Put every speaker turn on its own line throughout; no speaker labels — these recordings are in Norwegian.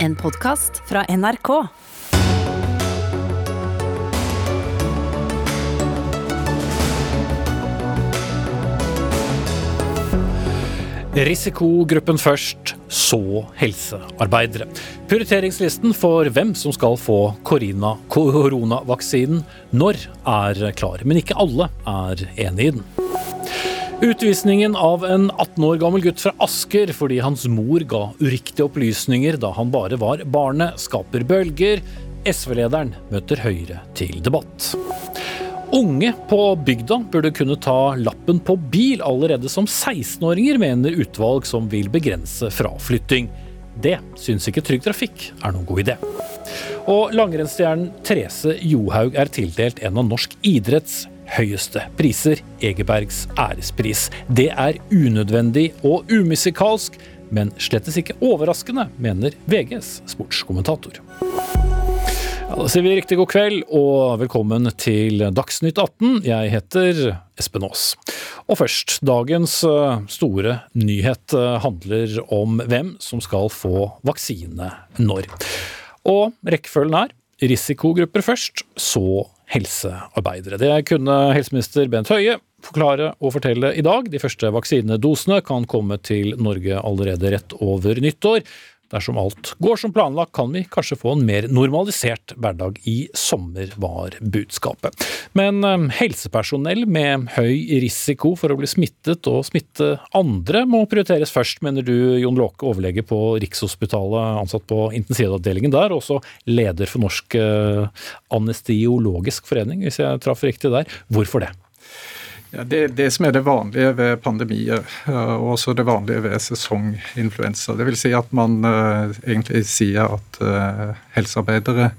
En podkast fra NRK.
Risikogruppen først, så helsearbeidere. Prioriteringslisten for hvem som skal få koronavaksinen når, er klar. Men ikke alle er enig i den. Utvisningen av en 18 år gammel gutt fra Asker fordi hans mor ga uriktige opplysninger da han bare var barnet, skaper bølger. SV-lederen møter Høyre til debatt. Unge på bygda burde kunne ta lappen på bil allerede som 16-åringer, mener utvalg som vil begrense fraflytting. Det syns ikke Trygg Trafikk er noen god idé. Og langrennsstjernen Therese Johaug er tildelt en av norsk idretts høyeste priser, Egebergs ærespris. Det er unødvendig og umusikalsk, men slettes ikke overraskende, mener VGs sportskommentator. Ja, da sier vi riktig god kveld og velkommen til Dagsnytt 18. Jeg heter Espen Aas. Og først, dagens eh, store nyhet eh, handler om hvem som skal få vaksine når. Og rekkefølgen er risikogrupper først, så helsearbeidere. Det kunne helseminister Bent Høie forklare og fortelle i dag. De første vaksinedosene kan komme til Norge allerede rett over nyttår. Dersom alt går som planlagt, kan vi kanskje få en mer normalisert hverdag i sommer, var budskapet. Men eh, helsepersonell med høy risiko for å bli smittet og smitte andre må prioriteres først, mener du Jon Låke, overlege på Rikshospitalet, ansatt på intensivavdelingen der, og også leder for Norsk eh, anestesiologisk forening, hvis jeg traff riktig der. Hvorfor det?
Ja, det, det, som er det vanlige ved pandemier, og også det vanlige ved sesonginfluensa. Vil si at man uh, egentlig sier at uh, helsearbeidere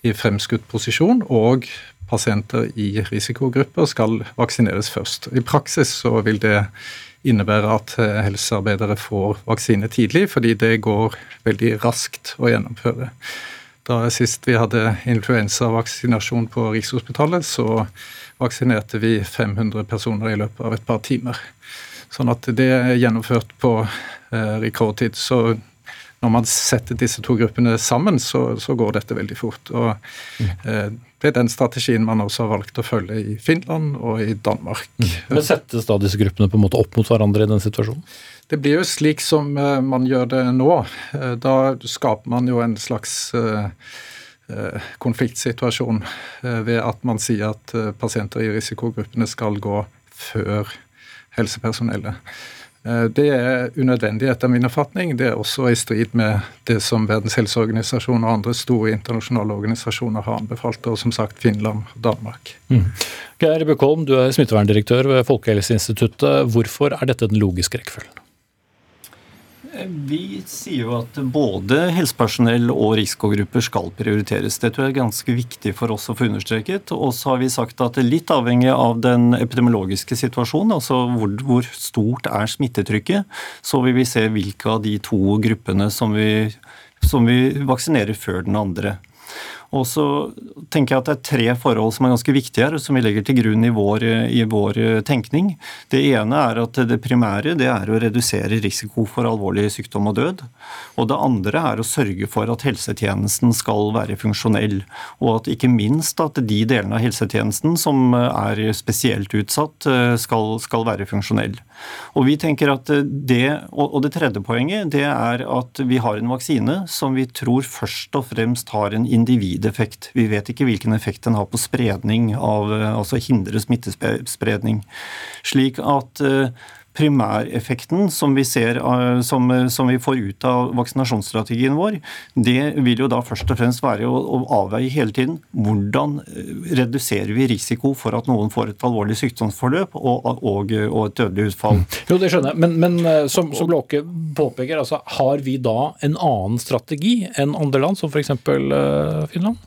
i fremskutt posisjon og pasienter i risikogrupper skal vaksineres først. I praksis så vil det innebære at uh, helsearbeidere får vaksine tidlig, fordi det går veldig raskt å gjennomføre. Da sist vi hadde influensavaksinasjon på Rikshospitalet, så vaksinerte vi 500 personer i løpet av et par timer. Sånn at det er gjennomført på eh, rekordtid. Så når man setter disse to gruppene sammen, så, så går dette veldig fort. Og eh, Det er den strategien man også har valgt å følge i Finland og i Danmark.
Mm. Men Settes da disse gruppene på en måte opp mot hverandre i den situasjonen?
Det blir jo slik som eh, man gjør det nå. Eh, da skaper man jo en slags eh, Eh, konfliktsituasjon eh, ved at man sier at eh, pasienter i risikogruppene skal gå før helsepersonellet. Det er unødvendig etter min oppfatning. Det er også i strid med det som Verdens helseorganisasjon og andre store internasjonale organisasjoner har anbefalt, og som sagt Finland og Danmark. Mm.
Geir Bøkholm, du er smitteverndirektør ved Folkehelseinstituttet. Hvorfor er dette den logiske rekkefølgen?
Vi sier jo at både helsepersonell og risikogrupper skal prioriteres. Det tror jeg er ganske viktig for oss å få understreket. Og så har vi sagt at litt avhengig av den epidemiologiske situasjonen, altså hvor, hvor stort er smittetrykket, så vil vi se hvilke av de to gruppene som vi, som vi vaksinerer før den andre. Og så tenker jeg at det er tre forhold som er ganske viktige her, som vi legger til grunn i vår, i vår tenkning. Det ene er at det primære det er å redusere risiko for alvorlig sykdom og død. Og det andre er å sørge for at helsetjenesten skal være funksjonell. Og at ikke minst at de delene av helsetjenesten som er spesielt utsatt, skal, skal være funksjonell. Og vi tenker at det, og det tredje poenget det er at vi har en vaksine som vi tror først og fremst har en individeffekt. Vi vet ikke hvilken effekt den har på spredning, av, altså hindre smittespredning. Slik at eh, primæreffekten som vi, ser, eh, som, som vi får ut av vaksinasjonsstrategien vår, det vil jo da først og fremst være å, å, avveie hele tiden hvordan eh, reduserer vi risiko for at noen får et alvorlig sykdomsforløp og, og, og et dødelig utfall.
Mm. Jo, det skjønner jeg, men, men eh, som, som Låke påpeker, altså, har vi da en annen strategi enn andre land, som f.eks. Finland?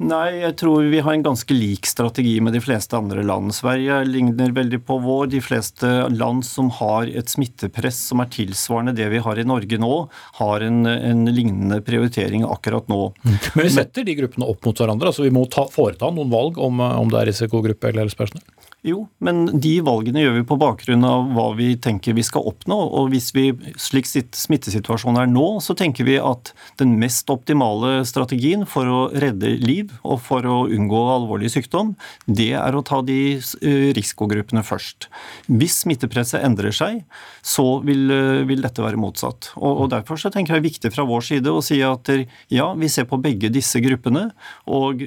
Nei, jeg tror vi har en ganske lik strategi med de fleste andre land. Sverige ligner veldig på vår. De fleste land som har et smittepress som er tilsvarende det vi har i Norge nå, har en, en lignende prioritering akkurat nå.
Mm. Men vi setter de gruppene opp mot hverandre. altså Vi må ta, foreta noen valg om, om det er risikogruppe eller helsepersonell?
Jo, men de valgene gjør vi på bakgrunn av hva vi tenker vi skal oppnå. Og hvis vi, slik smittesituasjonen er nå, så tenker vi at den mest optimale strategien for å redde liv og for å unngå alvorlig sykdom, det er å ta de eh, risikogruppene først. Hvis smittepresset endrer seg, så vil, eh, vil dette være motsatt. Og, og Derfor så tenker jeg det er viktig fra vår side å si at ja, vi ser på begge disse gruppene, og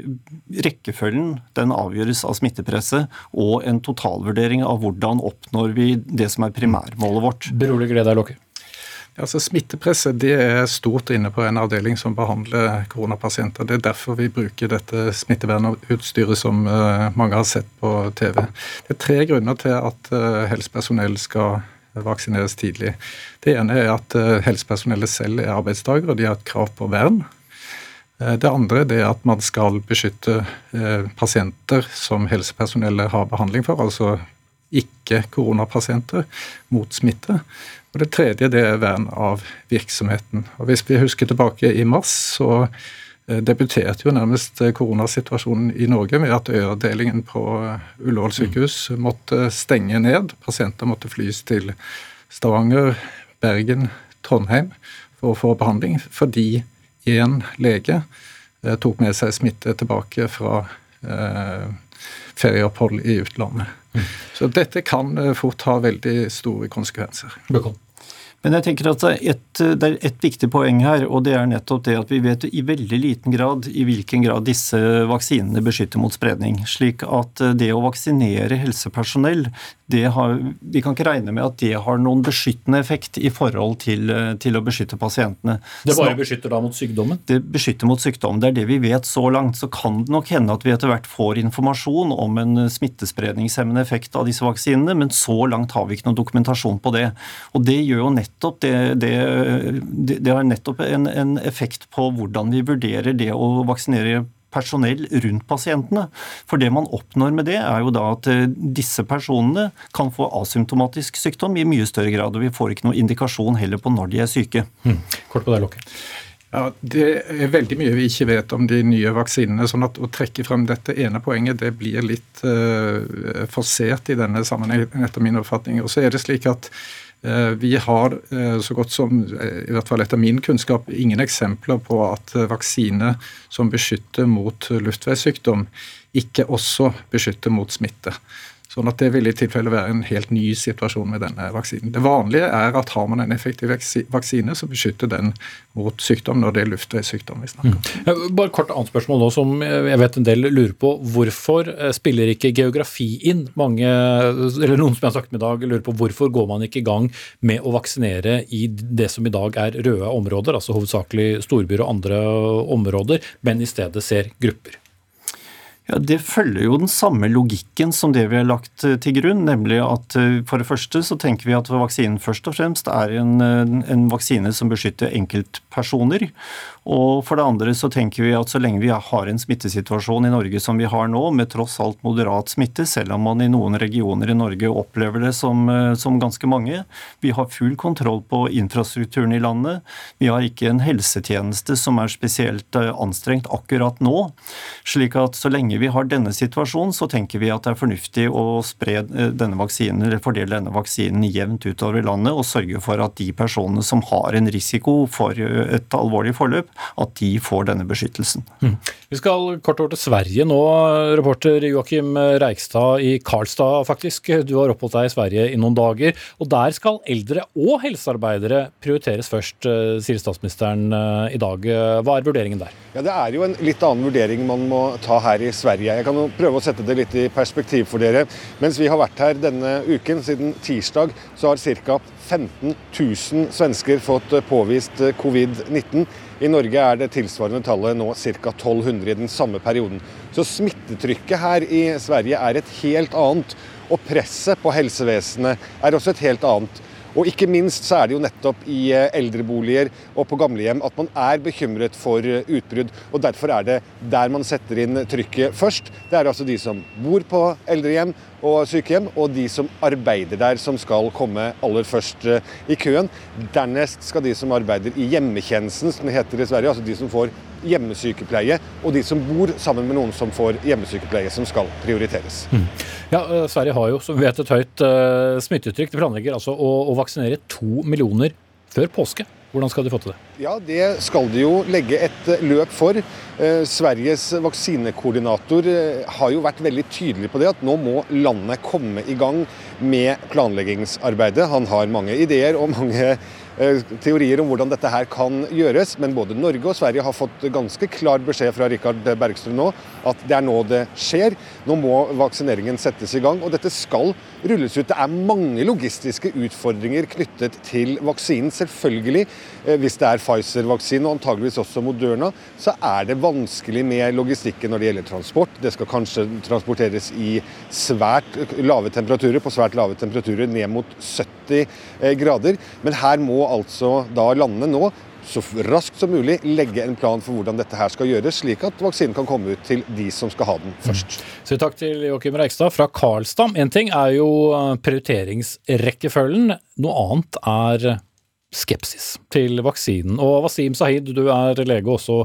rekkefølgen den avgjøres av smittepresset. og en totalvurdering av hvordan oppnår vi det som er primærmålet vårt.
Beroliger det deg, Låke?
Altså, smittepresset det er stort inne på en avdeling som behandler koronapasienter. Det er derfor vi bruker dette smittevernutstyret som uh, mange har sett på TV. Det er tre grunner til at uh, helsepersonell skal vaksineres tidlig. Det ene er at uh, helsepersonellet selv er arbeidstakere, og de har et krav på vern. Eh, det andre er at man skal beskytte eh, pasienter som helsepersonellet har behandling for, altså ikke koronapasienter, mot smitte. Og Det tredje det er vern av virksomheten. Og Hvis vi husker tilbake i mars, så eh, debuterte jo nærmest koronasituasjonen i Norge med at øredelingen på Ullevål sykehus måtte stenge ned. Pasienter måtte flys til Stavanger, Bergen, Trondheim for å få behandling, fordi én lege eh, tok med seg smitte tilbake fra eh, ferieopphold i utlandet. Mm. Så dette kan eh, fort ha veldig store konsekvenser.
Bekom.
Men jeg tenker at et, det er et viktig poeng her, og det er nettopp det at vi vet i veldig liten grad i hvilken grad disse vaksinene beskytter mot spredning. Slik at det å vaksinere helsepersonell, har, vi kan ikke regne med at det har noen beskyttende effekt i forhold til, til, å beskytte pasientene.
Det bare beskytter da mot sykdommen?
Det beskytter mot sykdom. Det er det vi vet så langt. Så kan det nok hende at vi etter hvert får informasjon om en smittespredningshemmende effekt av disse vaksinene, men så langt har vi ikke noen dokumentasjon på det. Og det gjør jo nettopp nettopp det, det, det har nettopp en, en effekt på hvordan vi vurderer det å vaksinere personell rundt pasientene. For det man oppnår med det, er jo da at eh, disse personene kan få asymptomatisk sykdom i mye større grad. Og vi får ikke noen indikasjon heller på når de er syke.
Mm. Kort på deg, Lokke.
Ja, Det er veldig mye vi ikke vet om de nye vaksinene. sånn at Å trekke frem dette ene poenget det blir litt uh, forsert i denne sammenhengen, etter min oppfatning. Og så er det slik at vi har eh, så godt som, eh, i hvert fall etter min kunnskap, ingen eksempler på at vaksine som beskytter mot luftveissykdom, ikke også beskytter mot smitte. Sånn at Det vil i tilfelle være en helt ny situasjon med denne vaksinen. Det vanlige er at har man en effektiv vaksine, så beskytter den mot sykdom når det er luftveissykdom vi snakker om.
Mm. Bare kort annet spørsmål nå som jeg vet en del lurer på. Hvorfor eh, spiller ikke geografi inn? Mange, eller Noen som jeg har sagt med i dag lurer på hvorfor går man ikke i gang med å vaksinere i det som i dag er røde områder, altså hovedsakelig storbyer og andre områder, men i stedet ser grupper?
Ja, Det følger jo den samme logikken som det vi har lagt eh, til grunn. Nemlig at eh, for det første så tenker vi at vaksinen først og fremst er en, en vaksine som beskytter enkeltpersoner. Og for det andre så tenker vi at så lenge vi har en smittesituasjon i Norge som vi har nå, med tross alt moderat smitte, selv om man i noen regioner i Norge opplever det som, eh, som ganske mange, vi har full kontroll på infrastrukturen i landet, vi har ikke en helsetjeneste som er spesielt eh, anstrengt akkurat nå. slik at så lenge vi har denne situasjonen, så tenker vi at det er fornuftig å spre eh, denne vaksinen, eller fordele denne vaksinen jevnt utover landet, og sørge for at de personene som har en risiko for et alvorlig forløp, at de får denne beskyttelsen. Mm.
Vi skal kort over til Sverige nå. Reporter Joakim Reikstad i Karlstad, faktisk. Du har oppholdt deg i Sverige i noen dager. Og der skal eldre og helsearbeidere prioriteres først, eh, sier statsministeren eh, i dag. Hva er vurderingen der?
Ja, Det er jo en litt annen vurdering man må ta her i Sverige. Jeg kan jo prøve å sette det litt i perspektiv for dere. Mens vi har vært her denne uken, siden tirsdag, så har ca. 15 000 svensker fått påvist covid-19. I Norge er det tilsvarende tallet nå ca. 1200 i den samme perioden. Så smittetrykket her i Sverige er et helt annet. Og presset på helsevesenet er også et helt annet. Og ikke minst så er det jo nettopp i eh, eldreboliger og på gamlehjem at man er bekymret for eh, utbrudd. og Derfor er det der man setter inn trykket først. Det er altså de som bor på eldrehjem og sykehjem, og de som arbeider der, som skal komme aller først eh, i køen. Dernest skal de som arbeider i hjemmetjenesten, som det heter i Sverige, altså de som får hjemmesykepleie, og de som bor sammen med noen som får hjemmesykepleie, som skal prioriteres. Mm.
Ja, Sverige har jo som vi vet et høyt uh, smittetrykk. De planlegger altså å, å vaksinere to millioner før påske. Hvordan skal de få til det?
Ja, Det skal de jo legge et eh, løp for. Eh, Sveriges vaksinekoordinator eh, har jo vært veldig tydelig på det, at nå må landet komme i gang med planleggingsarbeidet. Han har mange ideer og mange teorier om hvordan dette her kan gjøres, men både Norge og Sverige har fått ganske klar beskjed fra Rikard Bergstrøm nå at det er nå det skjer. Nå må vaksineringen settes i gang, og dette skal rulles ut. Det er mange logistiske utfordringer knyttet til vaksinen. Selvfølgelig, eh, hvis det er Pfizer-vaksine og antageligvis også Moderna, så er det vanskelig med logistikken når det gjelder transport. Det skal kanskje transporteres i svært lave temperaturer, på svært lave temperaturer, ned mot 70 eh, grader. Men her må altså da landene nå så raskt som mulig legge en plan for hvordan dette her skal gjøres, slik at vaksinen kan komme ut til de som skal ha den først. Mm.
Så takk til Joakim Reikstad fra Karlstad. En ting er jo eh, prioriteringsrekkefølgen, noe annet er skepsis til vaksinen. Og Wasim Sahid, du er lege og også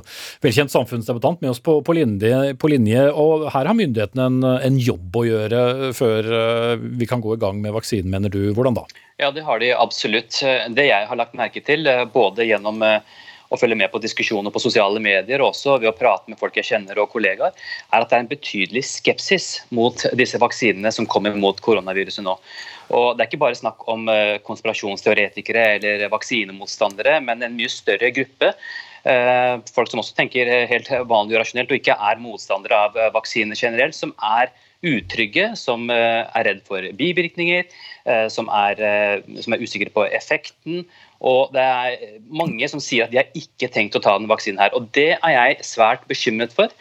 velkjent samfunnsdebattant med oss på, på, linje, på linje, Og her har myndighetene en, en, jobb å gjøre før eh, vi kan gå i gang med vaksinen, mener du. Hvordan da?
Ja, det har de absolutt. Det jeg har lagt merke til, eh, både gjennom eh, å følge med på diskusjoner på sosiale medier og også ved å prate med folk jeg kjenner og kollegaer, er at det er en betydelig skepsis mot disse vaksinene som kommer mot koronaviruset nå. Og Det er ikke bare snakk om eh, konspirasjonsteoretikere eller vaksinemotstandere, men en mye større gruppe. Eh, folk som også tenker helt vanlig og rasjonelt og ikke er motstandere av eh, vaksiner generelt, som er utrygge, som er redd for bivirkninger, som er, som er usikre på effekten. Og det er mange som sier at de har ikke tenkt å ta den vaksinen her. Og det er jeg svært bekymret for.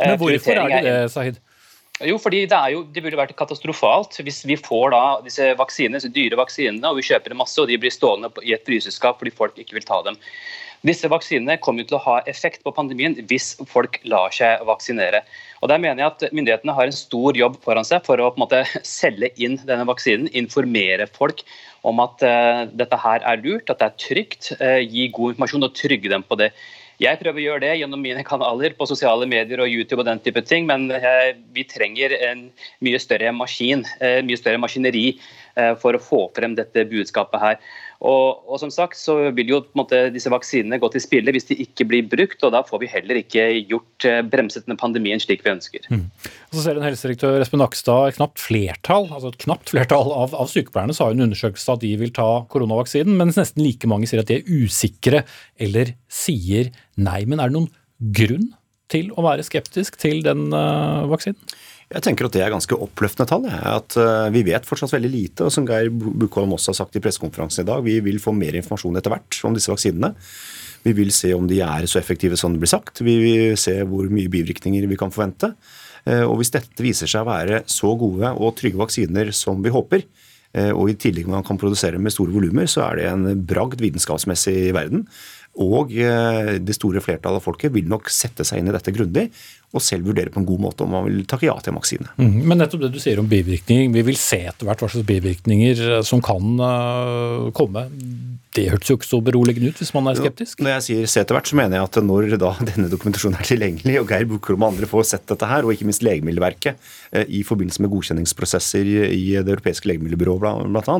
Men hvorfor er det det, Sahid?
Jo, fordi det, jo, det burde vært katastrofalt hvis vi får da disse vaksinene, disse dyre vaksinene og vi kjøper masse, og de blir stående i et fryseskap fordi folk ikke vil ta dem. Disse vaksinene kommer til å ha effekt på pandemien hvis folk lar seg vaksinere. Og Der mener jeg at Myndighetene har en stor jobb foran seg for å på en måte selge inn denne vaksinen. Informere folk om at uh, dette her er lurt, at det er trygt. Uh, gi god informasjon og trygge dem på det. Jeg prøver å gjøre det gjennom mine kanaler på sosiale medier og YouTube og den type ting, men eh, vi trenger en mye større maskin, mye større maskineri for å få frem dette budskapet her. Og, og, som sagt så vil jo måte, disse vaksinene gå til spille hvis de ikke blir brukt, og da får vi heller ikke gjort bremset denne pandemien slik vi ønsker. Mm.
Så ser den helsedirektør Espen Nakstad et knapt flertall altså et knapt flertall av, av sykepleierne sa i en undersøkelse at de vil ta koronavaksinen, mens nesten like mange sier at de er usikre eller sier nei. Men er det noen grunn til å være skeptisk til den uh, vaksinen?
Jeg tenker at det er ganske oppløftende tall. At uh, Vi vet fortsatt veldig lite. og Som Geir Bukholm også har sagt i pressekonferansen i dag, vi vil få mer informasjon etter hvert om disse vaksinene. Vi vil se om de er så effektive som det blir sagt. Vi vil se hvor mye bivirkninger vi kan forvente. Uh, og Hvis dette viser seg å være så gode og trygge vaksiner som vi håper, og i tillegg man kan produsere med store volumer, så er det en bragd vitenskapsmessig i verden. Og eh, det store flertallet av folket vil nok sette seg inn i dette grundig og selv vurdere på en god måte om man vil takke ja til en vaksine.
Mm, men nettopp det du sier om bivirkninger, vi vil se etter hvert hva slags bivirkninger eh, som kan uh, komme. Det hørtes jo ikke så beroligende ut hvis man er skeptisk?
Når jeg sier se etter hvert, så mener jeg at når da denne dokumentasjonen er tilgjengelig, og Geir Bukholm og andre får sett dette her, og ikke minst Legemiddelverket uh, i forbindelse med godkjenningsprosesser i Det europeiske legemiddelbyrået bl.a.,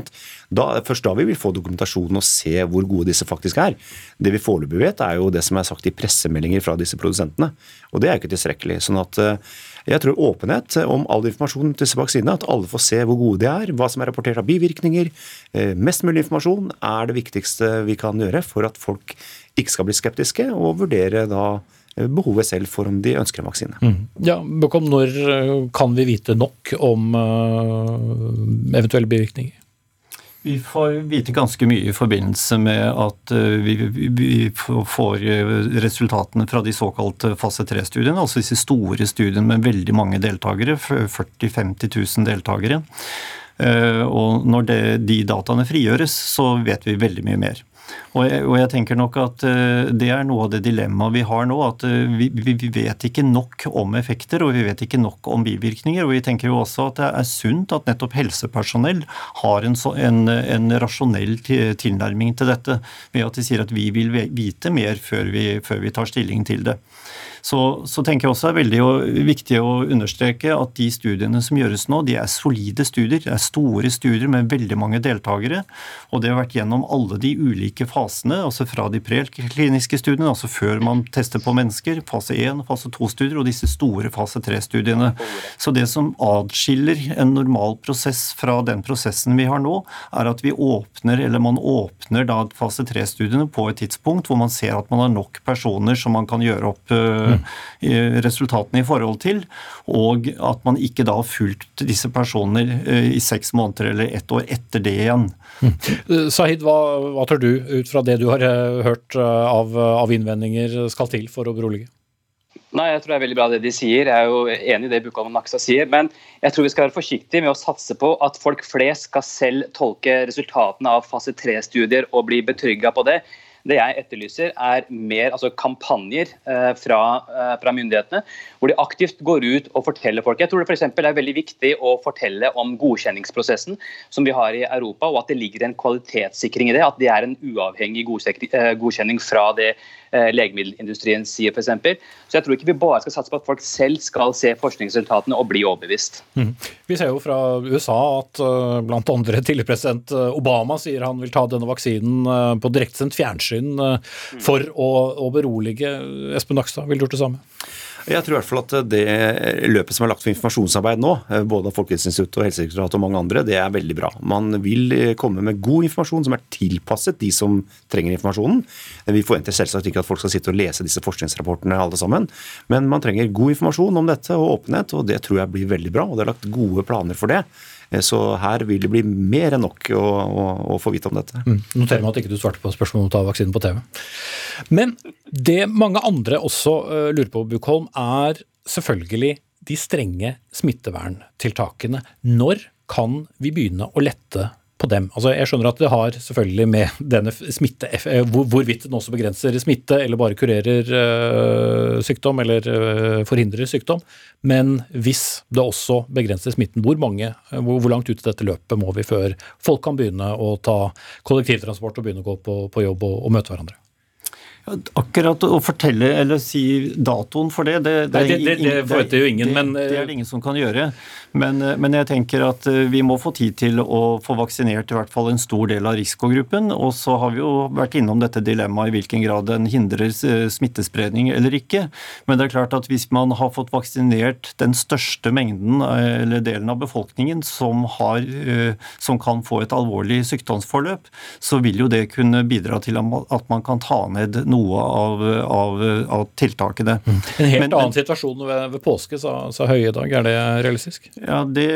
da, først da vi vil få dokumentasjonen og se hvor gode disse faktisk er. Det vi foreløpig vet, er jo det som er sagt i pressemeldinger fra disse produsentene. Og det er jo ikke tilstrekkelig. Sånn at eh, jeg tror åpenhet om all informasjon til vaksinene, at alle får se hvor gode de er, hva som er rapportert av bivirkninger, eh, mest mulig informasjon er det viktigste vi kan gjøre for at folk ikke skal bli skeptiske, og vurdere da eh, behovet selv for om de ønsker en vaksine. Mm.
Ja, Bøkholm, Når kan vi vite nok om eventuelle bivirkninger?
Vi får vite ganske mye i forbindelse med at eh, vi, får eh, resultatene fra de såkalte fase 3-studiene, altså disse store studiene med veldig mange deltakere, 40 000-50 000 deltakere. Og når de dataene frigjøres, så vet vi veldig mye mer. Og jeg, og jeg, tenker nok at uh, det er noe av det dilemmaet vi har nå. At uh, vi, vi, vet ikke nok om effekter, og vi vet ikke nok om bivirkninger. Og vi tenker jo også at det er sunt at nettopp helsepersonell har en, en, en rasjonell tilnærming til dette. Ved at de sier at vi vil vite mer før vi, før vi tar stilling til det. Så, så, tenker jeg også er veldig viktig å understreke at de studiene som gjøres nå, de er solide studier. Det er store studier med veldig mange deltakere. Og det har vært gjennom alle de ulike fasene, altså fra de prekliniske studiene, altså før man tester på mennesker, fase 1, fase 2-studier, og disse store fase 3-studiene. Så det som adskiller en normal prosess fra den prosessen vi har nå, er at vi åpner, eller man åpner da fase 3-studiene på et tidspunkt hvor man ser at man har nok personer som man kan gjøre opp eh, resultatene i forhold til, og at man ikke da har fulgt disse personene eh, i seks måneder eller ett år etter det igjen.
Mm. Sahid, hva, hva, tror du ut fra det du har eh, hørt eh, av, av innvendinger skal til for å berolige?
Nei, Jeg tror det er veldig bra det de sier. Jeg er jo enig i det og Naksa sier. Men jeg tror vi skal være forsiktige med å satse på at folk flest skal selv tolke resultatene av fase 3-studier og bli betrygga på det. Det jeg etterlyser, er mer altså kampanjer eh, fra, eh, fra, myndighetene, hvor de aktivt går ut og forteller folk. Jeg tror det for er veldig viktig å fortelle om godkjenningsprosessen som vi har i Europa, og at det ligger en kvalitetssikring i det. At det er en uavhengig eh, godkjenning fra det legemiddelindustrien sier, f.eks. Så jeg tror ikke vi bare skal satse på at folk selv skal se forskningsresultatene og bli overbevist. Mm.
Vi ser jo fra USA at andre tidligere president Obama sier han vil ta denne vaksinen på direktesendt fjernsyn fjernsyn eh, for å, å berolige Espen Nakstad. Ville du gjort det samme?
Jeg tror i hvert fall at det løpet som er lagt for informasjonsarbeid nå, eh, både av Folkehelseinstituttet og Helsedirektoratet og mange andre, det er veldig bra. Man vil eh, komme med god informasjon som er tilpasset de som trenger informasjonen. Vi forventer selvsagt ikke at folk skal sitte og lese disse forskningsrapportene alle sammen, men man trenger god informasjon om dette og åpenhet, og det tror jeg blir veldig bra. Og det er lagt gode planer for det. Eh, så her vil det bli mer enn nok å, å, å få vite om dette. Mm.
Noterer meg at ikke du svarte på spørsmålet om å ta vaksinen på TV. Men det mange andre også uh, lurer på, Bukholm, er selvfølgelig de strenge smitteverntiltakene. Når kan vi begynne å lette på dem. Altså, jeg skjønner at det har selvfølgelig med denne smitte eh, hvor, Hvorvidt den også begrenser smitte eller bare kurerer øh, sykdom eller forhindrer sykdom. Men hvis det også begrenser smitten, hvor, mange, hvor, langt ut i dette løpet må vi før folk kan begynne å ta kollektivtransport og begynne å gå på, på jobb og, og møte hverandre?
Akkurat å fortelle eller si datoen for det, det,
det, Nei, det, det forventer jo ingen. men,
det er det ingen som kan gjøre. Men, eh, men, jeg tenker at eh, vi må få tid til å få vaksinert i hvert fall en stor del av risikogruppen. Og så har vi jo vært innom dette dilemmaet i hvilken grad den hindrer eh, smittespredning eller ikke. Men det er klart at hvis man har fått vaksinert den største mengden eller delen av befolkningen som, har, som kan få et alvorlig sykdomsforløp, så vil jo det kunne bidra til at man kan ta ned noe av, av, av tiltakene.
Mm. En helt men, annen situasjon ved, ved påske, sa, sa Høie i dag. Er det realistisk?
Ja, Det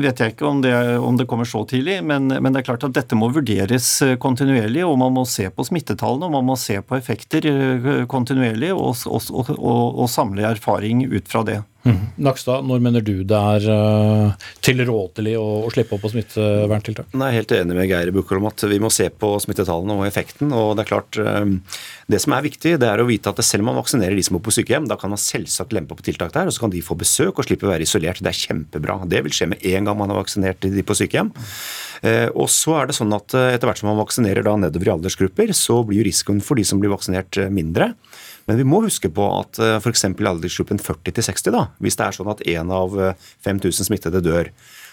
vet jeg ikke om det, om det kommer så tidlig, men, men, det er klart at dette må vurderes eh, kontinuerlig. og Man må se på smittetallene og man må se på effekter eh, kontinuerlig og, og, og, og samle erfaring ut fra det.
Mm. Nakstad, når mener du det er uh, tilrådelig å, å, slippe opp på smitteverntiltak?
Jeg er helt enig med Geir om at vi må se på smittetallene og effekten. og Det er klart, um, det som er viktig, det er å vite at selv om man vaksinerer de som bor på sykehjem, da kan man selvsagt lempe på tiltak der, og så kan de få besøk og slippe å være isolert. Det er kjempebra. Det vil skje med en gang man har vaksinert de på sykehjem. Uh, og så er det sånn at Etter hvert som man vaksinerer da nedover i aldersgrupper, så blir risikoen for de som blir vaksinert mindre. Men vi må huske på at eh, f.eks. i aldersgruppen 40-60, da, hvis det er sånn at én av 5000 eh, smittede dør.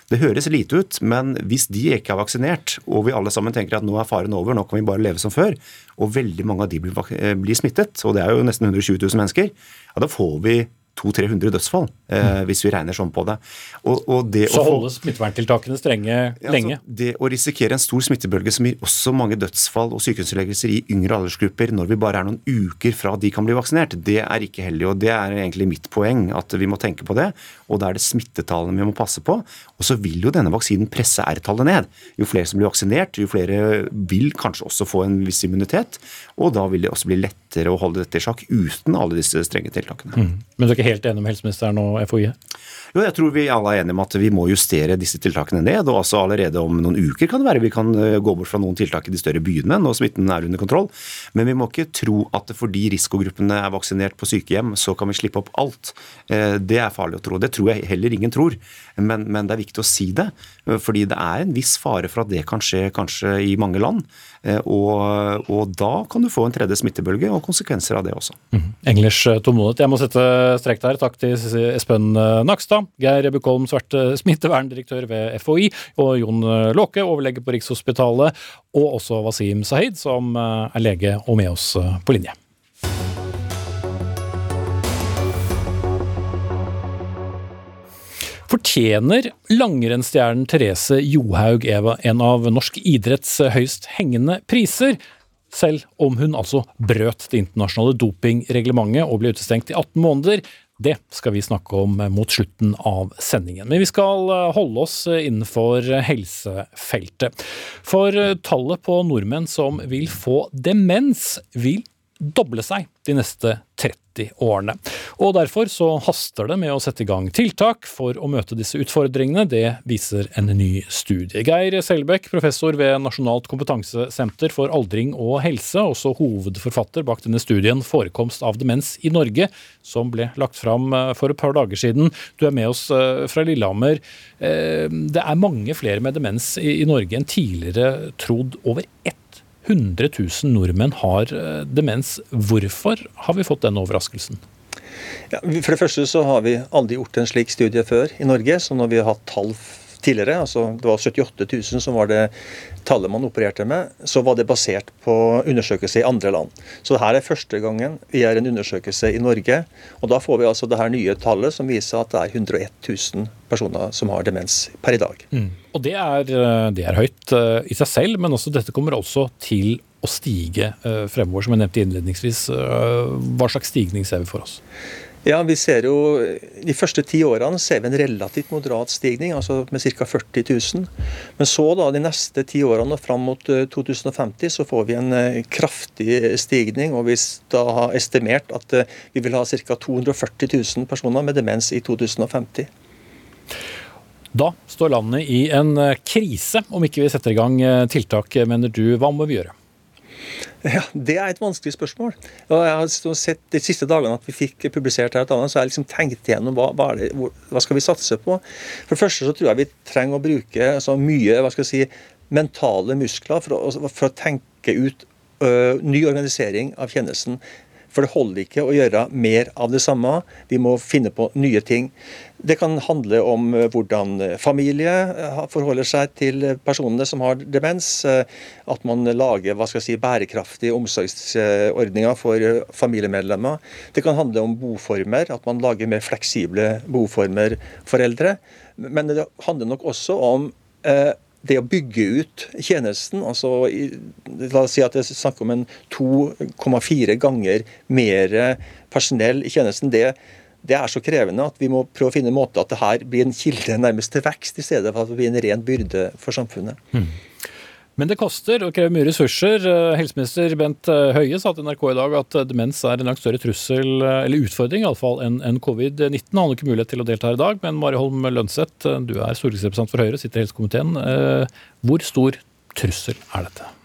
Det høres lite ut, men hvis de ikke er vaksinert, og vi alle sammen tenker at nå er faren over, nå kan vi bare leve som før, og veldig mange av de blir, eh, smittet, og det er jo nesten 120 000 mennesker, ja, da får vi 200-300 dødsfall, eh, hvis vi regner sånn på det.
Og, og det så holdes smitteverntiltakene strenge ja, lenge?
Altså, det å risikere en stor smittebølge som gir også mange dødsfall og sykehusinnleggelser i yngre aldersgrupper når vi bare er noen uker fra de kan bli vaksinert, det er ikke heldig. og Det er egentlig mitt poeng, at vi må tenke på det. Og da er det smittetallene vi må passe på. Og så vil jo denne vaksinen presse R-tallet ned. Jo flere som blir vaksinert, jo flere vil kanskje også få en viss immunitet. Og da vil det også bli lettere å holde dette i sjakk uten alle disse strenge tiltakene. Mm.
Men du er ikke helt enige med helseministeren og FHI?
Jo, jeg tror vi alle er enige om at vi må justere disse tiltakene ned. og altså Allerede om noen uker kan det være vi kan eh, gå bort fra noen tiltak i de større byene når smitten er under kontroll. Men vi må ikke tro at fordi risikogruppene er vaksinert på sykehjem, så kan vi slippe opp alt. Eh, det er farlig å tro. Det tror jeg heller ingen tror. Men, men det er viktig å si det. Eh, fordi det er en viss fare for at det kan skje kanskje i mange land. Og, og da kan du få en tredje smittebølge og konsekvenser av det også.
Mm. English tålmodighet. Jeg må sette strek der. Takk til Espen Nakstad. Geir Bukkholm Sverte, smitteverndirektør ved FHI, og Jon Låke, overlege på Rikshospitalet, og også Wasim Sahid, som eh, er lege og med oss eh, på linje. Fortjener langrennsstjernen Therese Johaug Eva en av norsk idretts høyst hengende priser? Selv om hun altså brøt det internasjonale dopingreglementet og ble utestengt i 18 måneder, det skal vi snakke om mot slutten av sendingen. Men vi skal eh, holde oss innenfor helsefeltet. For eh, tallet på nordmenn som vil få demens, vil doble seg de neste 30 årene. Og Derfor så haster det med å sette i gang tiltak for å møte disse utfordringene. Det viser en ny studie. Geir Selbekk, professor ved Nasjonalt kompetansesenter for aldring og helse, også hovedforfatter bak denne studien 'Forekomst av demens i Norge', som ble lagt fram eh, for et par dager siden. Du er med oss eh, fra Lillehammer. Eh, det er mange flere med demens i Norge enn tidligere trodd. Over ett 100 000 nordmenn har eh, demens. Hvorfor har vi fått den overraskelsen?
Ja, for det første så har vi aldri gjort en slik studie før i Norge. Så når vi har hatt tall tidligere, altså det var 78 000 som var det tallet man opererte med, så var det basert på undersøkelse i andre land. Så dette er første gangen vi gjør en undersøkelse i Norge. Og da får vi altså det her nye tallet som viser at det er 101 000 personer som har demens per i dag. Mm.
Og det er, eh, det er, høyt uh, i seg selv, men også dette kommer også til å stige uh, fremover, som jeg nevnte innledningsvis. Hva slags stigning ser vi for oss?
Ja, vi ser jo De første ti årene ser vi en relativt moderat stigning, altså med ca. 40 000. Men så da de neste ti årene og fram mot 2050 så får vi en kraftig stigning. Og vi da har estimert at vi vil ha ca. 240 000 personer med demens i 2050.
Da står landet i en eh, krise om ikke vi setter i gang eh, tiltak, mener du. Hva må vi gjøre?
Ja, Det er et vanskelig spørsmål. Og jeg har sett De siste dagene at vi fikk publisert her, så har jeg liksom tenkt igjennom hva, hva, det, hva, skal vi satse på. For det første så tror jeg vi trenger å bruke så mye hva skal jeg si, mentale muskler for å, for å tenke ut ø, ny organisering av tjenesten. For det holder ikke å gjøre mer av det samme. Vi må finne på nye ting. Det kan handle om eh, hvordan eh, familie eh, forholder seg til personene som har demens. At man lager hva skal jeg si, bærekraftige omsorgsordninger for familiemedlemmer. Det kan handle om boformer, at man lager mer fleksible boformer for eldre. Men det handler nok også om eh, det å bygge ut tjenesten, altså la oss si at det er snakk om en 2,4 ganger mer personell i tjenesten, det, det, er så krevende at vi må prøve å finne en måte at det her blir en kilde nærmest til vekst, i stedet for at det blir en ren byrde for samfunnet. Mm.
Men det koster og krever mye ressurser. Eh, helseminister Bent eh, Høie sa til NRK i dag at eh, demens er en langt større trussel, eller utfordring iallfall, enn en covid-19. Han har ikke mulighet til å delta her i dag, men Mari Holm Lønseth, du er stortingsrepresentant for Høyre, sitter i helsekomiteen. Hvor stor trussel er dette?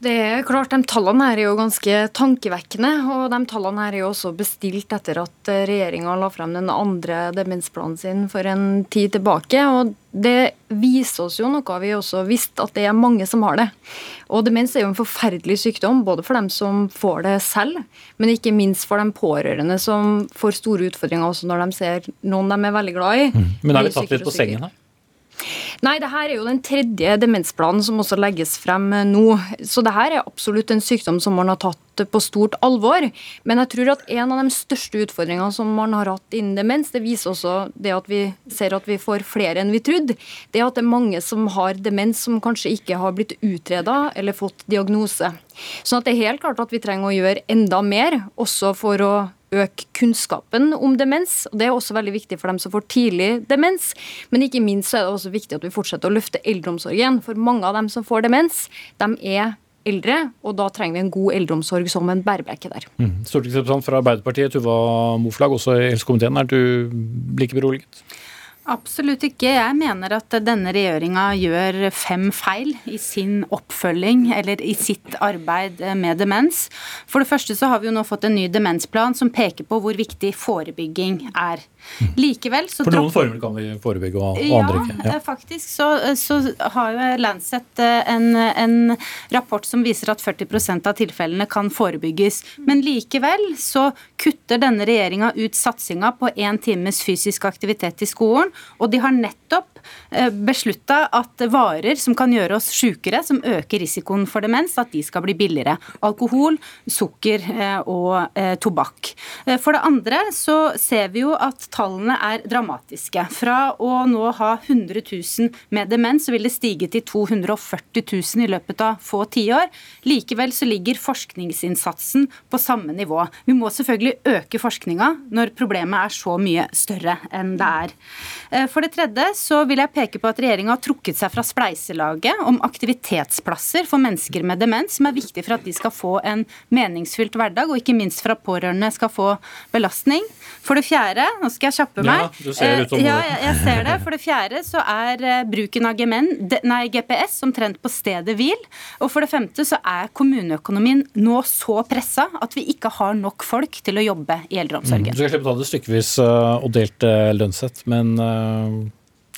Det er klart, De tallene her er jo ganske tankevekkende. og De tallene her er jo også bestilt etter at regjeringa la frem den andre demensplanen sin for en tid tilbake. og Det viser oss jo noe vi også visste, at det er mange som har det. Og Demens er jo en forferdelig sykdom, både for dem som får det selv, men ikke minst for de pårørende som får store utfordringer også når de ser noen de er veldig glad i.
Mm. Men er vi tatt litt på sengen her?
Nei, det her er jo den tredje demensplanen som også legges frem eh, nå. Så det her er absolutt en sykdom som man har tatt på stort alvor. Men jeg tror at en av de største utfordringene som man har hatt innen demens, det viser også det at vi ser at vi får flere enn vi trodde, det er at det er mange som har demens som kanskje ikke har blitt utreda eller fått diagnose. Sånn det er helt klart at vi trenger å gjøre enda mer, også for å øke kunnskapen om demens. og Det er også veldig viktig for dem som får tidlig demens. Men ikke minst så er det også viktig at vi fortsetter å løfte eldreomsorgen. For mange av dem som får demens, de er eldre, og da trenger vi en god eldreomsorg som en bærebjelke der.
Mm. Stortingsrepresentant fra Arbeiderpartiet, Tuva Moflag, også i helsekomiteen. Er du like beroliget?
Absolutt ikke. Jeg mener at denne regjeringa gjør fem feil i sin oppfølging eller i sitt arbeid med demens. For det første så har vi jo nå fått en ny demensplan som peker på hvor viktig forebygging er. Likevel så
For noen former kan vi forebygge, og, andre ikke.
Ja, faktisk så, så har jo Lancet eh, en, en, rapport som viser at 40% av tilfellene kan forebygges. Men likevel så kutter denne regjeringa ut satsinga på én times fysisk aktivitet i skolen, og de har nettopp beslutta at varer som kan gjøre oss sjukere, som øker risikoen for demens, at de skal bli billigere. Alkohol, sukker eh, og eh, tobakk. For det andre så ser vi jo at tallene er dramatiske. Fra å nå ha 100 000 med demens, så vil det stige til 240 000 i løpet av få tiår. Likevel så ligger forskningsinnsatsen på samme nivå. Vi må selvfølgelig øke forskninga når problemet er så mye større enn det er. For det tredje så vil jeg peke på at regjeringa har trukket seg fra spleiselaget om aktivitetsplasser for mennesker med demens, som er viktig for at de skal få en meningsfylt hverdag, og ikke minst for at pårørende skal få belastning. For det fjerde, nå skal jeg kjappe meg.
Ja, du ser ut som
eh, ja, jeg, jeg ser det. For det fjerde så er eh, bruken av gemen, nei, GPS omtrent på stedet hvil. Og for det femte så er kommuneøkonomien nå så pressa at vi ikke har nok folk til å jobbe i eldreomsorgen.
Mm, du skal slippe å ta det stykkevis eh, og delt lønnssett, men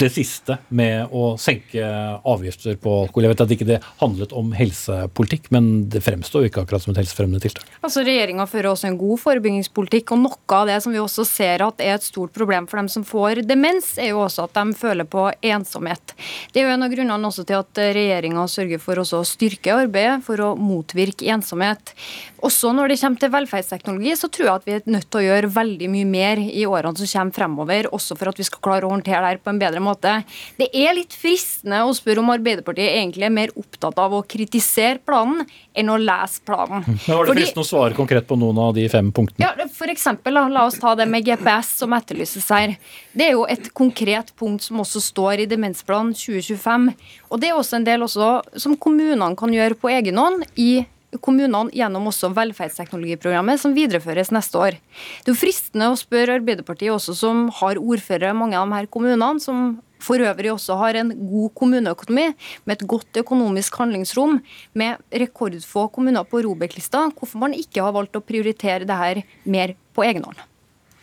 det siste med å senke avgifter på alkohol. Jeg vet at ikke det handlet om helsepolitikk, men det fremstår jo ikke akkurat som et helsefremmende tiltak.
Altså Regjeringa fører også en god forebyggingspolitikk, og noe av det som vi også ser at er et stort problem for dem som får demens, er jo også at de føler på ensomhet. Det er jo en av grunnene også til at regjeringa sørger for å styrke arbeidet for å motvirke ensomhet. Også når det kommer til velferdsteknologi, så tror jeg at vi er nødt til å gjøre veldig mye mer i årene som kommer fremover, også for at vi skal klare å håndtere det her på en bedre måte. Det er litt fristende å spørre om Arbeiderpartiet egentlig er mer opptatt av å kritisere planen enn å lese planen.
Men Var det fristende å svare konkret på noen av de fem punktene?
Ja, for eksempel, La oss ta det med GPS som etterlyses her. Det er jo et konkret punkt som også står i Demensplanen 2025. Og det er også en del også som kommunene kan gjøre på egen hånd i kommunene gjennom også velferdsteknologiprogrammet, som videreføres neste år. Det er jo fristende å spørre Arbeiderpartiet også, som har ordførere i mange av de her kommunene, som for øvrig også har en god kommuneøkonomi med et godt økonomisk handlingsrom, med rekordfå kommuner på Robek-lista, hvorfor man ikke har valgt å prioritere det her mer på egen hånd.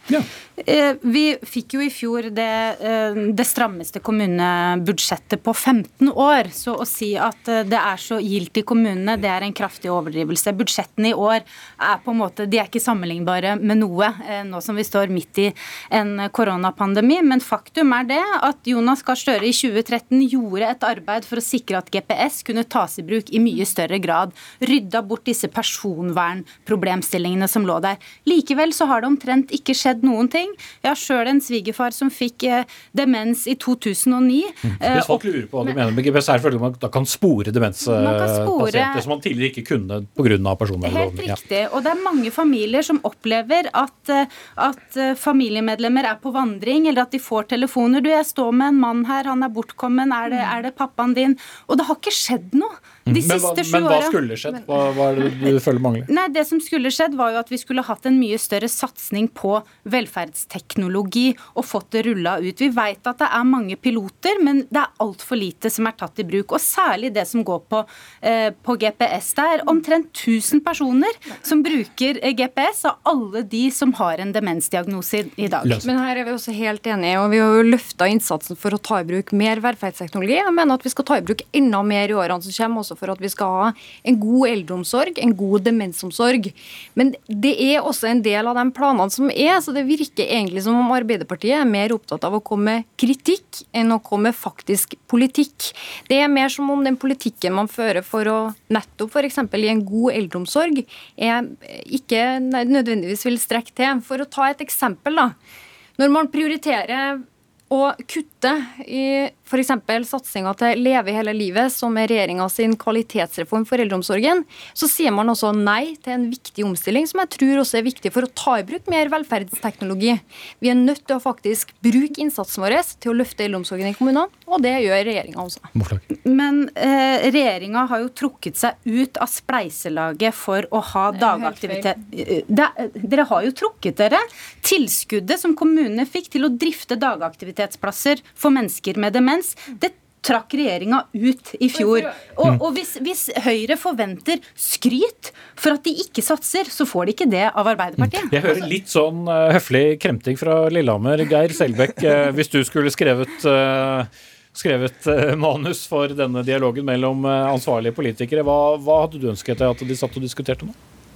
Ja. Eh, vi fikk jo i fjor det, eh, det, strammeste kommunebudsjettet på 15 år. Så å si at eh, det er så gildt i kommunene, det er en kraftig overdrivelse. Budsjettene i år er på en måte, de er ikke sammenlignbare med noe, nå som vi står midt i en koronapandemi. Men faktum er det at Jonas Gahr Støre i 2013 gjorde et arbeid for å sikre at GPS kunne tas i bruk i mye større grad. Rydda bort disse personvernproblemstillingene som lå der. Likevel så har det omtrent ikke skjedd noen ting. Jeg har sjøl en svigerfar som fikk eh, demens i 2009.
Mm. Hvis folk lurer på hva du mener med GPS, er det man da kan spore demenspasienter som man tidligere ikke kunne pga. personvernloven.
Helt riktig. Og det er mange familier som opplever at, eh, at eh, familiemedlemmer er på vandring, eller at de får telefoner. Du, jeg står med en mann her, han er bortkommen, er det, er det pappaen din? Og det har ikke skjedd noe. De
men, hva, men hva skulle skjedd? Hva, hva, er det du føler mangler?
Nei, Det som skulle skjedd, var jo at vi skulle hatt en mye større satsing på velferdsteknologi og fått det rulla ut. Vi vet at det er mange piloter, men det er altfor lite som er tatt i bruk. Og særlig det som går på, eh, på GPS. Det er omtrent 1000 personer som bruker eh, GPS, av alle de som har en demensdiagnose i dag.
Men her er vi også helt enige, og vi har jo løfta innsatsen for å ta i bruk mer velferdsteknologi. Jeg mener at vi skal ta i bruk enda mer i årene som kommer. også for at vi skal ha en god eldreomsorg, en god demensomsorg. Men det er også en del av de planene som er, så det virker egentlig som om Arbeiderpartiet er mer opptatt av å komme med kritikk enn å komme med faktisk politikk. Det er mer som om den politikken man fører for å nettopp f.eks. i en god eldreomsorg, er ikke nødvendigvis vil strekke til. For å ta et eksempel, da. Når man prioriterer å kutte i f.eks. satsinga til Leve hele livet, som er regjeringa sin kvalitetsreform for eldreomsorgen, så sier man også nei til en viktig omstilling, som jeg tror også er viktig for å ta i bruk mer velferdsteknologi. Vi er nødt til å faktisk bruke innsatsen vår til å løfte eldreomsorgen i kommunene, og det gjør regjeringa også.
Men eh, regjeringa har jo trukket seg ut av spleiselaget for å ha dagaktivitet. Dere har jo trukket dere. Tilskuddet som kommunene fikk til å drifte dagaktivitetsplasser for mennesker med demens, det trakk regjeringa ut i fjor. Og, og hvis, hvis, Høyre forventer skryt for at de ikke satser, så får de ikke det av Arbeiderpartiet.
Jeg hører litt sånn uh, høflig kremting fra Lillehammer. Geir Selbekk, uh, hvis du skulle skrevet uh, skrevet manus for denne dialogen mellom ansvarlige politikere. Hva, hva hadde du ønsket deg at de satt og diskuterte nå?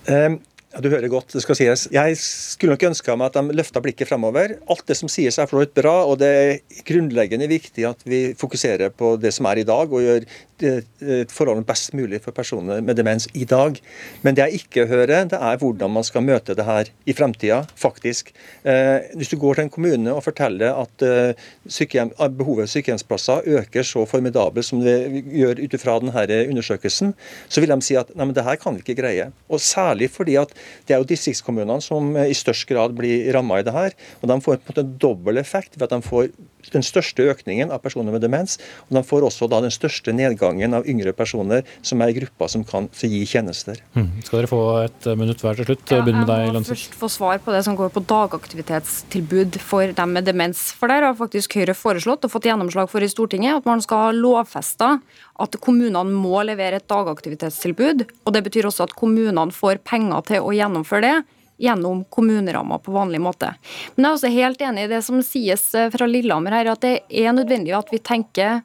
Um, ja, Du hører godt, det skal sies. Jeg skulle nok ønska meg at de løfta blikket fremover. Alt det som sies er for bra, og det er grunnleggende viktig at vi fokuserer på det som er i dag, og gjør forholdene best mulig for personer med demens i dag. Men det jeg ikke hører, det er hvordan man skal møte det her i fremtida, faktisk. Eh, hvis du går til en kommune og forteller at eh, sykehjem, behovet for sykehjemsplasser øker så formidabelt som det gjør ut ifra denne undersøkelsen, så vil de si at nei, men det her kan vi ikke greie. Og særlig fordi at det er jo distriktskommunene som i størst grad blir ramma i det her. Og de får på en måte dobbel effekt ved at de får den største økningen av personer med demens, og de får også da den største nedgangen av yngre personer som er i gruppa som kan gi tjenester.
Mm. Skal dere få et minutt hver til slutt? Ja, Begynn med deg,
Jeg må først få svar på det som går på dagaktivitetstilbud for dem med demens. For der har faktisk Høyre foreslått og fått gjennomslag for i Stortinget at man skal ha lovfesta at kommunene må levere et dagaktivitetstilbud. og Det betyr også at kommunene får penger til å gjennomføre det gjennom kommuneramma på vanlig måte. Men jeg er også helt enig i det som sies fra Lillehammer her, at det er nødvendig at vi tenker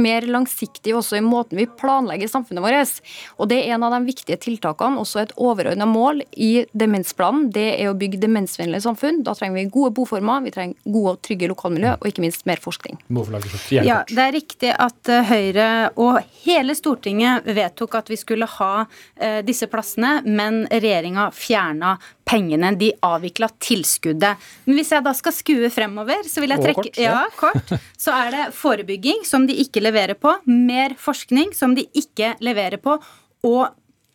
mer langsiktig også i måten vi planlegger samfunnet vårt. Og Det er en av de viktige tiltakene, også et overordna mål i demensplanen. Det er å bygge demensvennlige samfunn. Da trenger vi gode boformer, vi trenger gode og trygge lokalmiljø, og ikke minst mer forskning.
Ja, Det er riktig at eh, Høyre og hele Stortinget vedtok at vi skulle ha uh, disse plassene, men regjeringa fjerna pengene. De avvikla tilskuddet. Men hvis jeg da skal skue fremover, så vil jeg trekke kort, ja. ja, kort. Så er det forebygging, som de ikke leverer på. Mer forskning, som de ikke leverer på. Og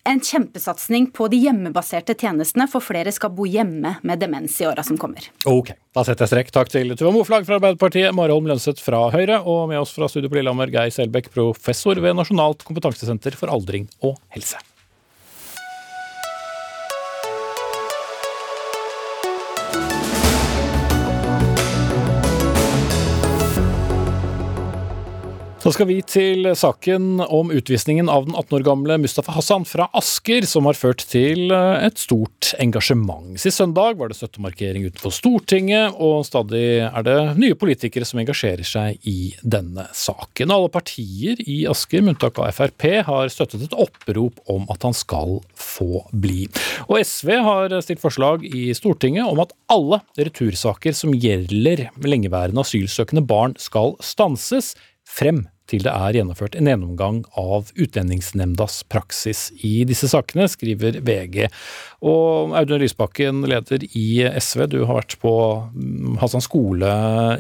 en kjempesatsing på de hjemmebaserte tjenestene, for flere skal bo hjemme med demens i åra som kommer.
Ok, da setter jeg strekk. Takk til Tuva Moflag fra Arbeiderpartiet, Marholm Lønseth fra Høyre, og med oss fra studio på Lillehammer, Geir Selbekk, professor ved Nasjonalt kompetansesenter for aldring og helse. Så skal vi til saken om utvisningen av den 18 år gamle Mustafa Hassan fra Asker, som har ført til eh, et stort engasjement. Sist søndag var det støttemarkering utenfor Stortinget, og stadig er det nye politikere som engasjerer seg i denne saken. Alle partier i Asker, med unntak av Frp, har støttet et opprop om at han skal få bli. Og SV har stilt forslag i Stortinget om at alle retursaker som gjelder lengeværende asylsøkende barn, skal stanses frem til det er gjennomført en gjennomgang av Utlendingsnemndas praksis i disse sakene, skriver VG. Og Audun Lysbakken, leder i SV, du har vært på Hassan Hassans skole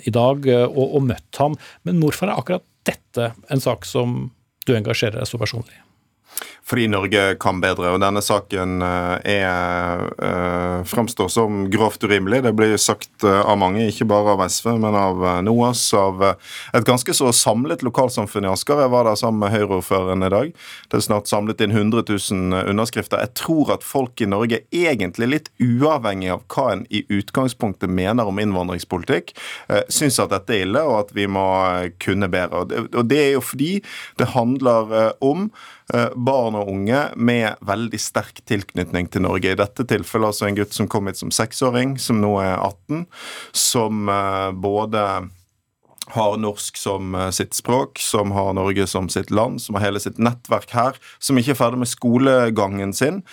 i dag og, og møtt ham. Men hvorfor er akkurat dette en sak som du engasjerer deg så personlig i?
Fordi Norge kan bedre. og Denne saken eh, er, eh, fremstår som grovt urimelig. Det blir sagt eh, av mange, ikke bare av SV, men av NOAS, av et ganske så samlet lokalsamfunn i Asker. Jeg var der sammen med Høyre-ordføreren i dag. Det er snart samlet inn 100 000 underskrifter. Jeg tror at folk i Norge, egentlig litt uavhengig av hva en i utgangspunktet mener om innvandringspolitikk, syns at dette er ille, og at vi må kunne bedre. Og det er jo fordi det handler om barn og unge med veldig sterk tilknytning til Norge. I dette tilfellet altså en gutt som kom hit som seksåring, som nå er 18, som eh, både har norsk som eh, sitt språk, som har Norge som sitt land, som har hele sitt nettverk her, som ikke er ferdig med skolegangen sin.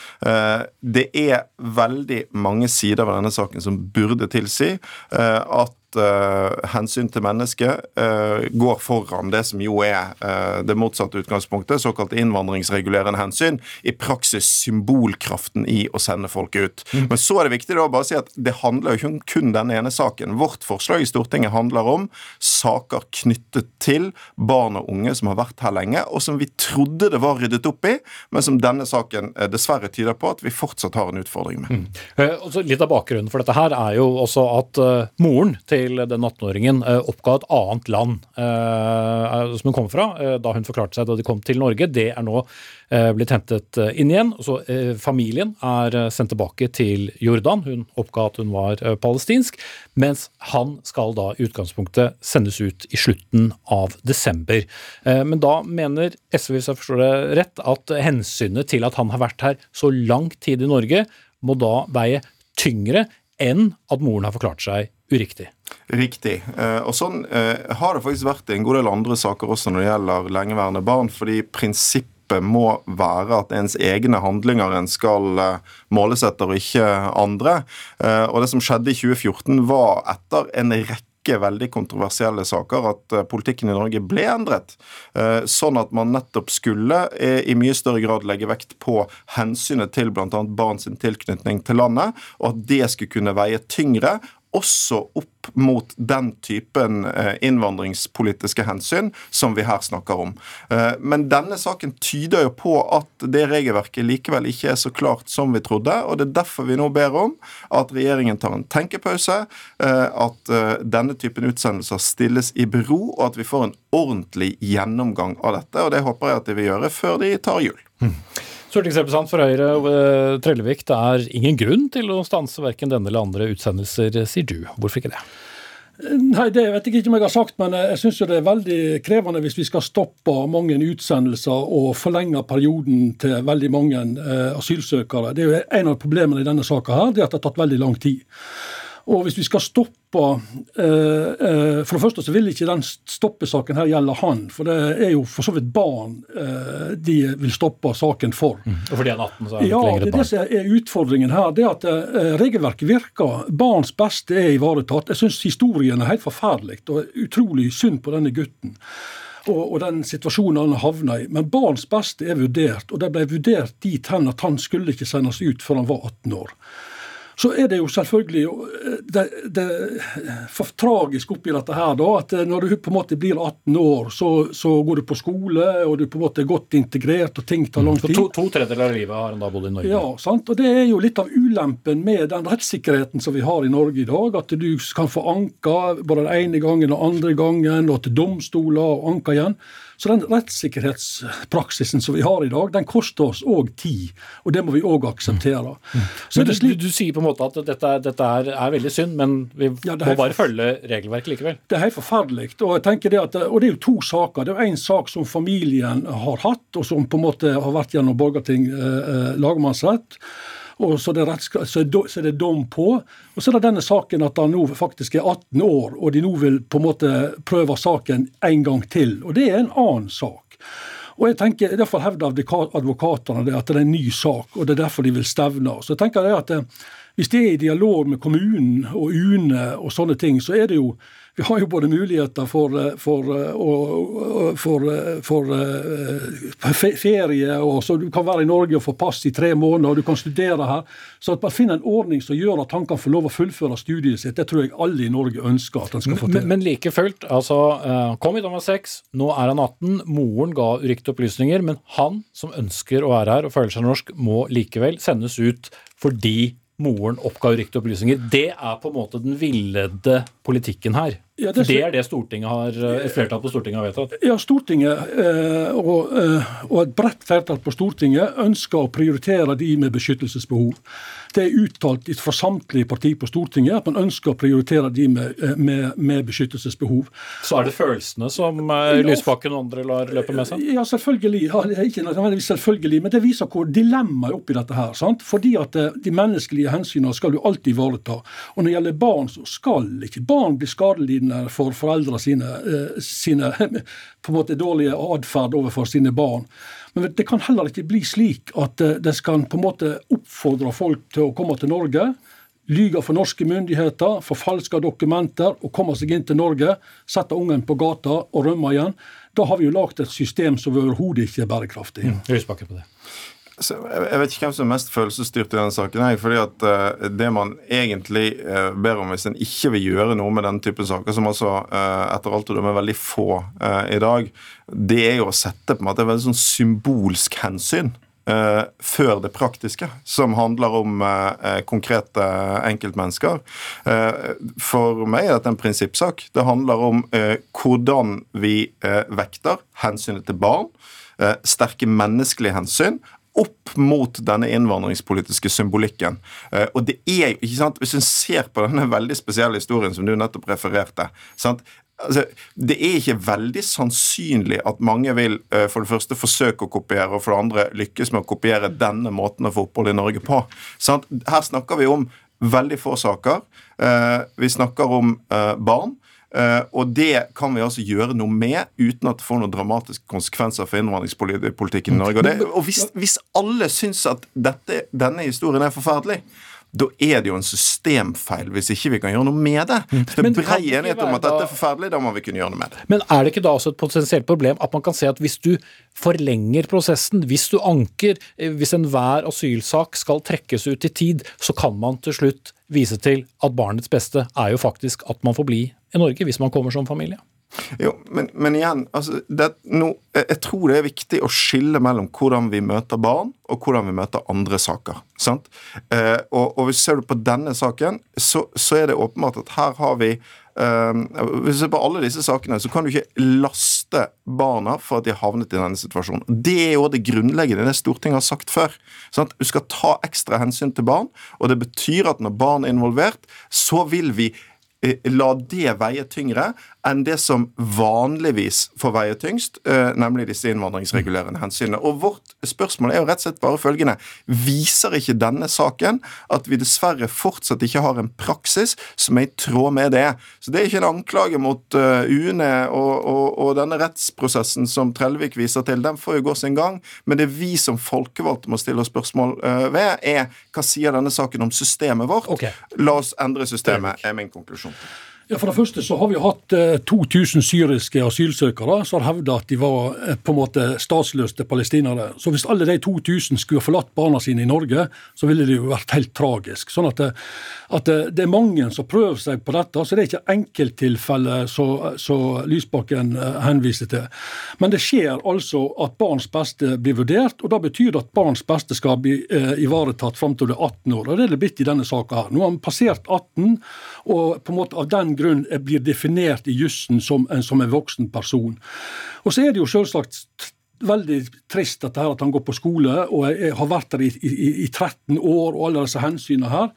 Det er veldig mange sider ved denne saken som burde tilsi at at uh, hensyn til mennesket uh, går foran det som jo er uh, det motsatte utgangspunktet, såkalt innvandringsregulerende hensyn, i praksis symbolkraften i å sende folk ut. Mm. Men så er det viktig da å bare si at det handler jo ikke om kun denne ene saken. Vårt forslag i Stortinget handler om saker knyttet til barn og unge som har vært her lenge, og som vi trodde det var ryddet opp i, men som denne saken dessverre tyder på at vi fortsatt har en utfordring med.
Mm. litt av bakgrunnen for dette her er jo også at moren til den 18-åringen eh, oppga et annet land eh, som hun kom fra eh, da hun forklarte seg da de kom til Norge. Det er nå blitt hentet inn igjen. Så Familien er sendt tilbake til Jordan. Hun oppga at hun var palestinsk, mens han skal da i utgangspunktet sendes ut i slutten av desember. Men da mener SV, hvis jeg forstår det rett, at hensynet til at han har vært her så lang tid i Norge, må da veie tyngre enn at moren har forklart seg uriktig.
Riktig. Eh, og sånn eh, har det faktisk vært i en god del andre saker også når det gjelder lengeværende barn. fordi prinsippet må være at ens egne handlinger en skal eh, måles etter, og ikke andre. Og det som skjedde i 2014, var etter en rekke veldig kontroversielle saker at politikken i Norge ble endret. Sånn at man nettopp skulle i mye større grad legge vekt på hensynet til bl.a. barns tilknytning til landet, og at det skulle kunne veie tyngre også opp mot den typen eh, innvandringspolitiske hensyn som vi her snakker om. Eh, men denne saken tyder jo på at det regelverket likevel ikke er så klart som vi trodde, og det er derfor vi nå ber om at regjeringen tar en tenkepause, eh, at denne typen utsendelser stilles i bero, og at vi får en ordentlig gjennomgang av dette. og Det håper jeg at de vil gjøre før de tar jul.
Stortingsrepresentant for Høyre eh, Trellevik, det er ingen grunn til å stanse verken denne eller andre utsendelser, sier du. Hvorfor ikke det?
Nei, Det vet jeg ikke om jeg har sagt, men jeg syns det er veldig krevende hvis vi skal stoppe mange utsendelser og forlenge perioden til veldig mange eh, asylsøkere. Det er jo En av problemene i denne saka her, det er at det har tatt veldig lang tid. Og hvis vi skal stoppe eh, eh, For det første så vil ikke den stoppesaken her gjelde han. For det er jo for så vidt barn eh, de vil stoppe saken for.
Mm. Og fordi han er 18, så er han
ja,
ikke lenger
et barn? Ja, det som er utfordringen her. det at eh, Regelverket virker. Barns beste er ivaretatt. Jeg syns historien er helt forferdelig og utrolig synd på denne gutten. Og, den situasjonen han havna i. Men barns beste er vurdert, og det ble vurdert dit hen at han skulle ikke sendes ut før han var 18 år. Så er det jo selvfølgelig eh, det, det for tragisk oppi dette her, da, at eh, når du på en måte blir 18 år, så, så, går du på skole, og du på en måte er godt integrert, og ting tar lang tid.
Så to, to tredjedeler av livet har han da bodd i Norge?
Ja, sant? og det er jo litt av ulempen med den rettssikkerheten som vi har i Norge i dag. At du kan få anka både den ene gangen og andre gangen, og til domstoler og anka igjen. Så den rettssikkerhetspraksisen som vi har i dag, den koster oss òg tid. Og det må vi òg akseptere.
Mm. Så du, du, du, sier på en måte at dette, dette er, er, veldig synd, men vi ja, må bare følge regelverket likevel?
Det er helt forferdelig. Og, jeg tenker det at, og det er jo to saker. Det er jo én sak som familien har hatt, og som på en måte har vært gjennom Borgarting eh, eh lagmannsrett og så, det så, er det dom på. Og så er det denne saken at han nå faktisk er 18 år, og de nå vil på en måte prøve saken en gang til. Og det er en annen sak. Og jeg tenker, Derfor hevder advokatene det at det er en ny sak, og det er derfor de vil stevne. Så jeg tenker det at eh, Hvis det er i dialog med kommunen og UNE og sånne ting, så er det jo vi har jo både muligheter for, eh, for, eh, for, eh, for, ferie, og så du kan være i Norge og få pass i tre måneder, og du kan studere her. Så at man finner en ordning som gjør at han kan få lov å fullføre studiet sitt, det tror jeg alle i Norge ønsker at han skal få til.
Men, men like fullt, altså kom hit da han var seks, nå er han 18. Moren ga uriktige opplysninger, men han som ønsker å være her og føler seg norsk, må likevel sendes ut fordi moren oppga uriktige opplysninger. Det er på en måte den villede politikken her. Ja, det, det er det Stortinget har, eh, et flertall på Stortinget har vedtatt?
Ja, Stortinget eh, og, eh, og, et bredt flertall på Stortinget ønsker å prioritere de med beskyttelsesbehov. Det er uttalt fra samtlige partier på Stortinget at man ønsker å prioritere de med, med, med beskyttelsesbehov.
Så er det følelsene som Lysbakken og andre lar løpe med seg?
Ja, selvfølgelig. Ja, ikke nødvendigvis selvfølgelig, men det viser hvor dilemmaet er oppi dette her. Sant? Fordi at de menneskelige hensynene skal du alltid ivareta. Og når det gjelder barn, så skal ikke barn bli skadelidende rutiner for foreldre sine, eh, sine på en måte dårlige atferd overfor sine barn. Men det kan heller ikke bli slik at eh, det skal på en måte oppfordre folk til å komme til Norge lyge for norske myndigheter, forfalske dokumenter og komme seg inn til Norge, sette ungen på gata og rømme igjen. Da har vi jo lagd et system som overhodet ikke er bærekraftig.
Mm. på det.
Jeg vet ikke hvem som er mest følelsesstyrt i denne saken. Fordi at uh, Det man egentlig uh, ber om hvis en ikke vil gjøre noe med denne typen saker, som altså uh, etter alt å dømme veldig få i dag, det er jo å sette på en måte et veldig sånn symbolsk hensyn før det praktiske, som handler om konkrete enkeltmennesker. for meg er dette en prinsippsak. Det handler om hvordan vi vekter hensynet til barn sterke menneskelige hensyn opp mot denne innvandringspolitiske symbolikken. Eh, og det er jo, ikke sant, Hvis en ser på denne veldig spesielle historien som du nettopp refererte sant, altså, Det er ikke veldig sannsynlig at mange vil eh, for det første forsøke å kopiere, og for det andre lykkes med å kopiere denne måten å få opphold i Norge på. Sant? Her snakker vi om veldig få saker. Eh, vi snakker om barn. Uh, og det kan vi altså gjøre noe med uten at det får noen dramatiske konsekvenser for innvandringspolitikken i Norge. Og, det, og hvis, hvis, alle syns at dette, denne historien er forferdelig, da er det jo en systemfeil hvis ikke vi kan gjøre noe med det. Det er brei enighet om at dette er forferdelig, da må vi kunne gjøre noe med det.
Men er det ikke da også et potensielt problem at man kan se at hvis du forlenger prosessen, hvis du anker, eh, hvis enhver asylsak skal trekkes ut i tid, så kan man til slutt vise til at barnets beste er jo faktisk at man får bli i Norge hvis man kommer som familie.
Jo, men, men igjen, altså, det, no, jeg tror det er viktig å skille mellom hvordan vi møter barn, og hvordan vi møter andre saker. sant? Eh, og, og hvis ser du på denne saken, så, så, er det åpenbart at her har vi Hvis du ser på alle disse sakene, så kan du ikke laste barna for at de har havnet i denne situasjonen. Det er jo det grunnleggende det Stortinget har sagt før. Sant? Du skal ta ekstra hensyn til barn, og det betyr at når barn er involvert, så vil vi Eh, la det veie tyngre enn det som vanligvis får veie tyngst, eh, nemlig disse innvandringsregulerende hensynene. Og Vårt spørsmål er jo rett og slett bare følgende. Viser ikke denne saken at vi dessverre fortsatt ikke har en praksis som er i tråd med det? Så Det er ikke en anklage mot uh, UNE og, og, og, denne rettsprosessen som Trellevik viser til. Den får jo gå sin gang, men det vi som folkevalgte må stille oss spørsmål uh, ved, er hva sier denne saken om systemet vårt? Okay. La oss endre systemet, er min konklusjon.
Ja, For det første så har vi hatt 2000 eh, syriske asylsøkere som har hevda at de var eh, på en måte statsløse palestinere. Så hvis alle de 2000 skulle ha forlatt barna sine i Norge, så ville det jo vært helt tragisk. Sånn at det, at det er mange som prøver seg på dette. Så det er ikke enkelttilfeller som Lysbakken eh, henviser til. Men det skjer altså at barns beste blir vurdert, og da betyr det at barns beste skal bli ivaretatt fram til du er 18 år. Og det er det blitt i denne saka her. Nå har han passert 18, og på en måte av den grunn blir definert i jussen som, som en voksen person. Og så er det jo selvsagt veldig trist at han går på skole og har vært der i, i, i 13 år og alle disse hensynene her.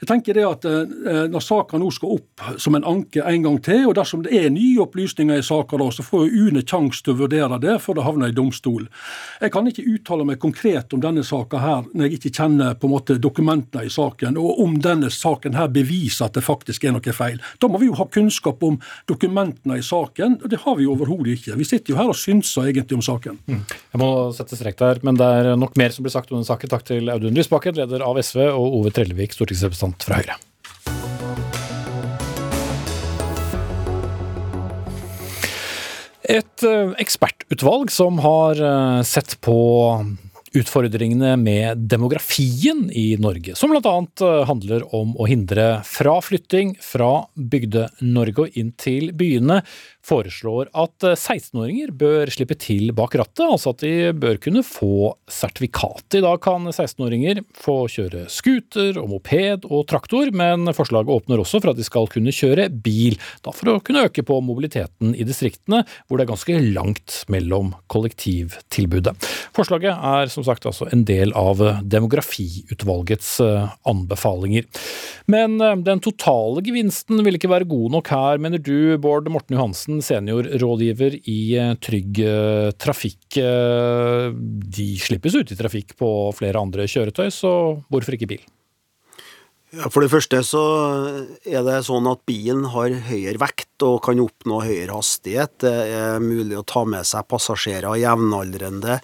Jeg tenker det at eh, Når saka nå skal opp som en anke en gang til, og dersom det er nye opplysninger i saka, så får jo UNE sjanse til å vurdere det før det havner i domstol. Jeg kan ikke uttale meg konkret om denne saka her når jeg ikke kjenner på en måte dokumentene i saken, og om denne saken her beviser at det faktisk er noe feil. Da må vi jo ha kunnskap om dokumentene i saken, og det har vi jo overhodet ikke. Vi sitter jo her og synser egentlig om saken. Mm.
Jeg må sette strek der, men det er nok mer som blir sagt om den saken. Takk til Audun Lysbakken, leder av SV, og Ove Trellevik, stortingsrepresentant representant fra Høyre. Et eh, ekspertutvalg som har eh, sett på utfordringene med demografien i Norge, som bl.a. Eh, handler om å hindre fraflytting fra Bygde-Norge og inn til byene, foreslår at 16-åringer eh, bør slippe til bak rattet, altså at de bør kunne få sertifikat. I dag kan 16-åringer få kjøre scooter og moped og traktor, men forslaget åpner også for at de skal kunne kjøre bil, da for å kunne øke på mobiliteten i distriktene, hvor det er ganske langt mellom kollektivtilbudet. Forslaget er som sagt altså en del av demografiutvalgets eh, anbefalinger. Men eh, den totale gevinsten vil ikke være god nok her, mener du, Bård Morten Johansen? Seniorrådgiver i eh, Trygg eh, Trafikk. Eh, de slippes ut i trafikk på flere andre kjøretøy, så hvorfor ikke bil?
Ja, for det første så er det sånn at bilen har høyere vekt og kan oppnå høyere hastighet. Det er mulig å ta med seg passasjerer jevnaldrende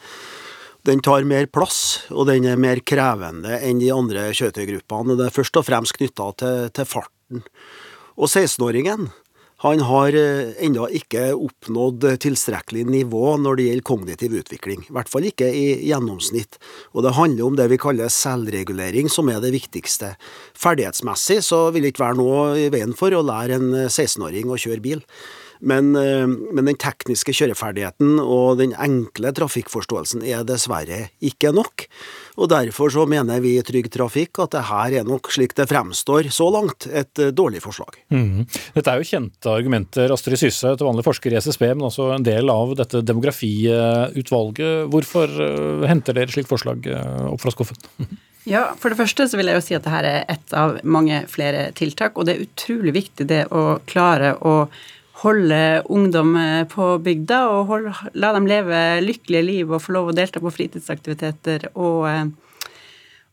Den tar mer plass, og den er mer krevende enn de andre kjøretøygruppene. Det er først og fremst knytta til, til farten. Og 16-åringen han har eh, ennå ikke oppnådd tilstrekkelig nivå når det gjelder kognitiv utvikling. I hvert fall ikke i gjennomsnitt. Og det handler om det vi kaller selvregulering, som er det viktigste. Ferdighetsmessig så vil det ikke være noe i veien for å lære en 16-åring å kjøre bil. Men, eh, men, den tekniske kjøreferdigheten og den enkle trafikkforståelsen er dessverre ikke nok. Og Derfor så mener vi i Trygg Trafikk at det her er nok, slik det fremstår så langt, et eh, dårlig forslag.
Mm. Dette er jo kjente argumenter. Astrid Syse, til vanlig forsker i SSB, men også en del av dette demografiutvalget. Hvorfor eh, henter dere slikt forslag opp fra skuffen?
Ja, For det første så vil jeg jo si at dette er ett av mange flere tiltak. Og det er utrolig viktig det å klare å holde ungdom eh, på bygda og holde, la dem leve lykkelige liv og få lov å delta på fritidsaktiviteter og, eh,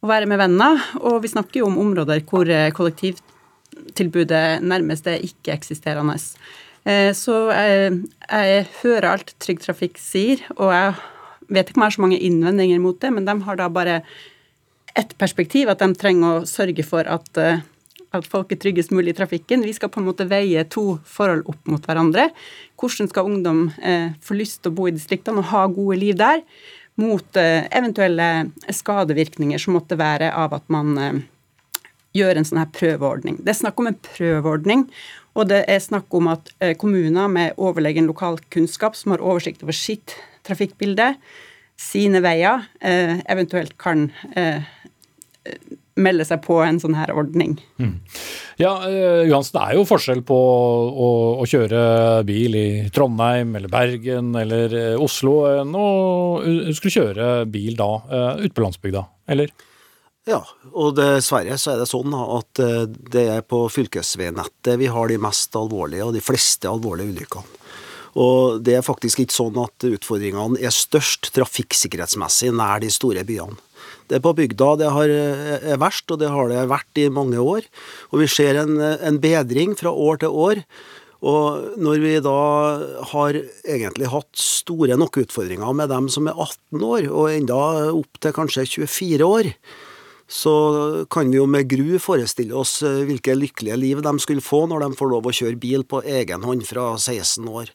og, være med venner. Og vi snakker jo om områder hvor eh, kollektivtilbudet nærmest er ikke-eksisterende. Så jeg, jeg, hører alt Trygg Trafikk sier, og jeg vet ikke om jeg har så mange innvendinger mot det, men de har da bare ett perspektiv, at de trenger å sørge for at at folk er tryggest mulig i trafikken. Vi skal på en måte veie to forhold opp mot hverandre. Hvordan skal ungdom eh, få lyst til å bo i distriktene og ha gode liv der, mot eh, eventuelle skadevirkninger som måtte være av at man eh, gjør en sånn her prøveordning. Det er snakk om en prøveordning, og det er snakk om at eh, kommuner med overlegen lokalkunnskap som har oversikt over sitt trafikkbilde, sine veier, eh, eventuelt kan eh, melde seg på en sånn her ordning. Mm.
Ja, uh, Johansen, det er jo forskjell på å, å, kjøre bil i Trondheim eller Bergen eller uh, Oslo enn å skulle kjøre bil da ute på landsbygda, eller?
Ja, og dessverre så er det sånn at det er på fylkesveinettet vi har de mest alvorlige og de fleste alvorlige ulykkene. Og det er faktisk ikke sånn at utfordringene er størst trafikksikkerhetsmessig nær de store byene. Det er på bygda det har, er verst, og det har det vært i mange år. Og vi ser en, en bedring fra år til år. Og når vi da har egentlig hatt store nok utfordringer med dem som er 18 år, og enda opp til kanskje 24 år, så kan vi jo med gru forestille oss hvilke lykkelige liv de skulle få når de får lov å kjøre bil på egen hånd fra 16 år.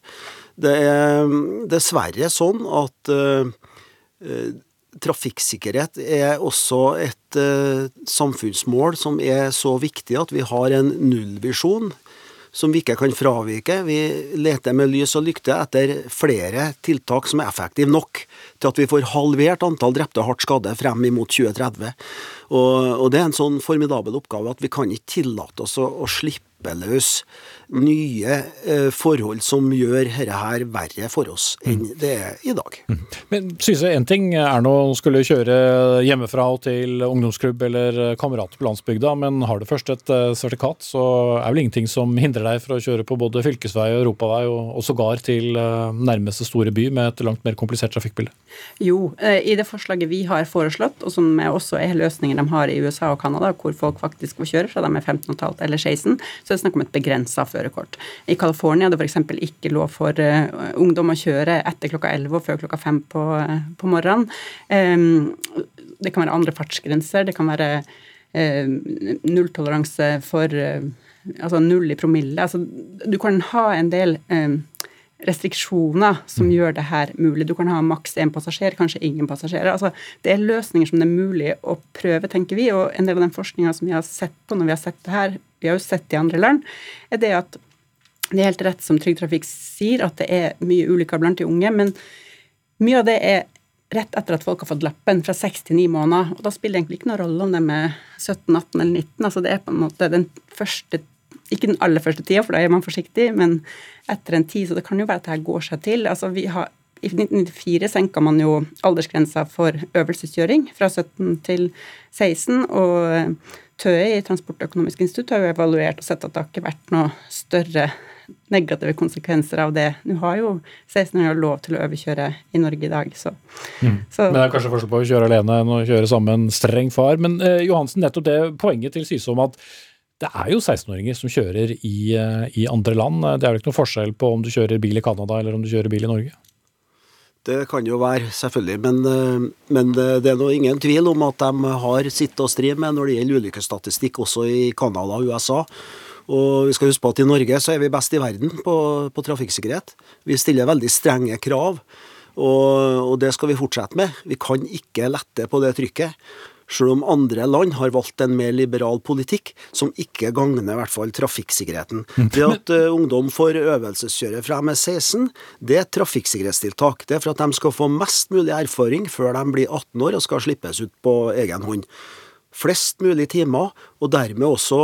Det er dessverre sånn at trafikksikkerhet er også et uh, samfunnsmål som er så viktig at vi har en nullvisjon som vi ikke kan fravike. Vi leter med lys og lykte etter flere tiltak som er effektive nok til at vi får halvert antall drepte og hardt skadde frem imot 2030. Og, og, det er en sånn formidabel oppgave at vi kan ikke tillate oss å, å slippe løs nye eh, forhold som gjør dette her verre for oss enn mm. det er i dag. Mm.
Men synes jeg en ting er nå å skulle kjøre hjemmefra og til ungdomsklubb eller kamerat på landsbygda, men har du først et eh, sertifikat, så er vel ingenting som hindrer deg fra å kjøre på både fylkesvei og europavei, og, og sågar til eh, nærmeste store by med et langt mer komplisert trafikkbilde?
Jo, i det forslaget vi har foreslått, og som også er løsninger de har i USA og Canada, hvor folk faktisk får kjøre fra de er 15,5 eller 16, så er det snakk om et begrensa førerkort. I California er det f.eks. ikke lov for uh, ungdom å kjøre etter klokka 11 og før klokka 5 på, uh, på morgenen. Um, det kan være andre fartsgrenser. Det kan være uh, nulltoleranse for Altså null i promille. Altså, du kan ha en del restriksjoner som mm. gjør det her mulig. Du kan ha maks én passasjer, kanskje ingen passasjerer. Altså, det er løsninger som det er mulig å prøve, tenker vi. Og en del av den forskninga som vi har sett på når vi har sett det her, vi har jo sett det i andre land, er det at det er helt rett som Trygg Trafikk sier, at det er mye ulykker blant de unge. Men mye av det er rett etter at folk har fått lappen, fra seks til ni måneder. Og da spiller det egentlig ikke noen rolle om de er 17, 18 eller 19. Altså det er på en måte den første ikke den aller første tida, for da er man forsiktig, men etter en tid. Så det kan jo være at dette går seg til. Altså, vi har, I 1994 senka man jo aldersgrensa for øvelseskjøring fra 17 til 16. og TØI i Transportøkonomisk institutt har jo evaluert og sett at det har ikke vært noe større negative konsekvenser av det. Nå har jo 16-åringer lov til å overkjøre i Norge i dag, så,
mm. så. Men det er kanskje forskjell på å kjøre alene enn å kjøre sammen streng far. Men eh, Johansen, nettopp det poenget til Syse om at det er jo 16-åringer som kjører i, eh, i, andre land. Det er jo ikke noe forskjell på om du kjører bil i Canada eller om du kjører bil i Norge?
Det kan jo være, selvfølgelig. Men, eh, men det er nå ingen tvil om at de har sitt å stri med når det gjelder ulykkesstatistikk, også i Canada og USA. Og vi skal huske på at i Norge så er vi best i verden på, på trafikksikkerhet. Vi stiller veldig strenge krav, og, og det skal vi fortsette med. Vi kan ikke lette på det trykket. Selv om andre land har valgt en mer liberal politikk, som ikke gagner i hvert fall trafikksikkerheten. Det at uh, ungdom får øvelseskjøre fra M16, det er et trafikksikkerhetstiltak. Det er for at de skal få mest mulig erfaring før de blir 18 år og skal slippes ut på egen hånd flest mulig timer, og dermed også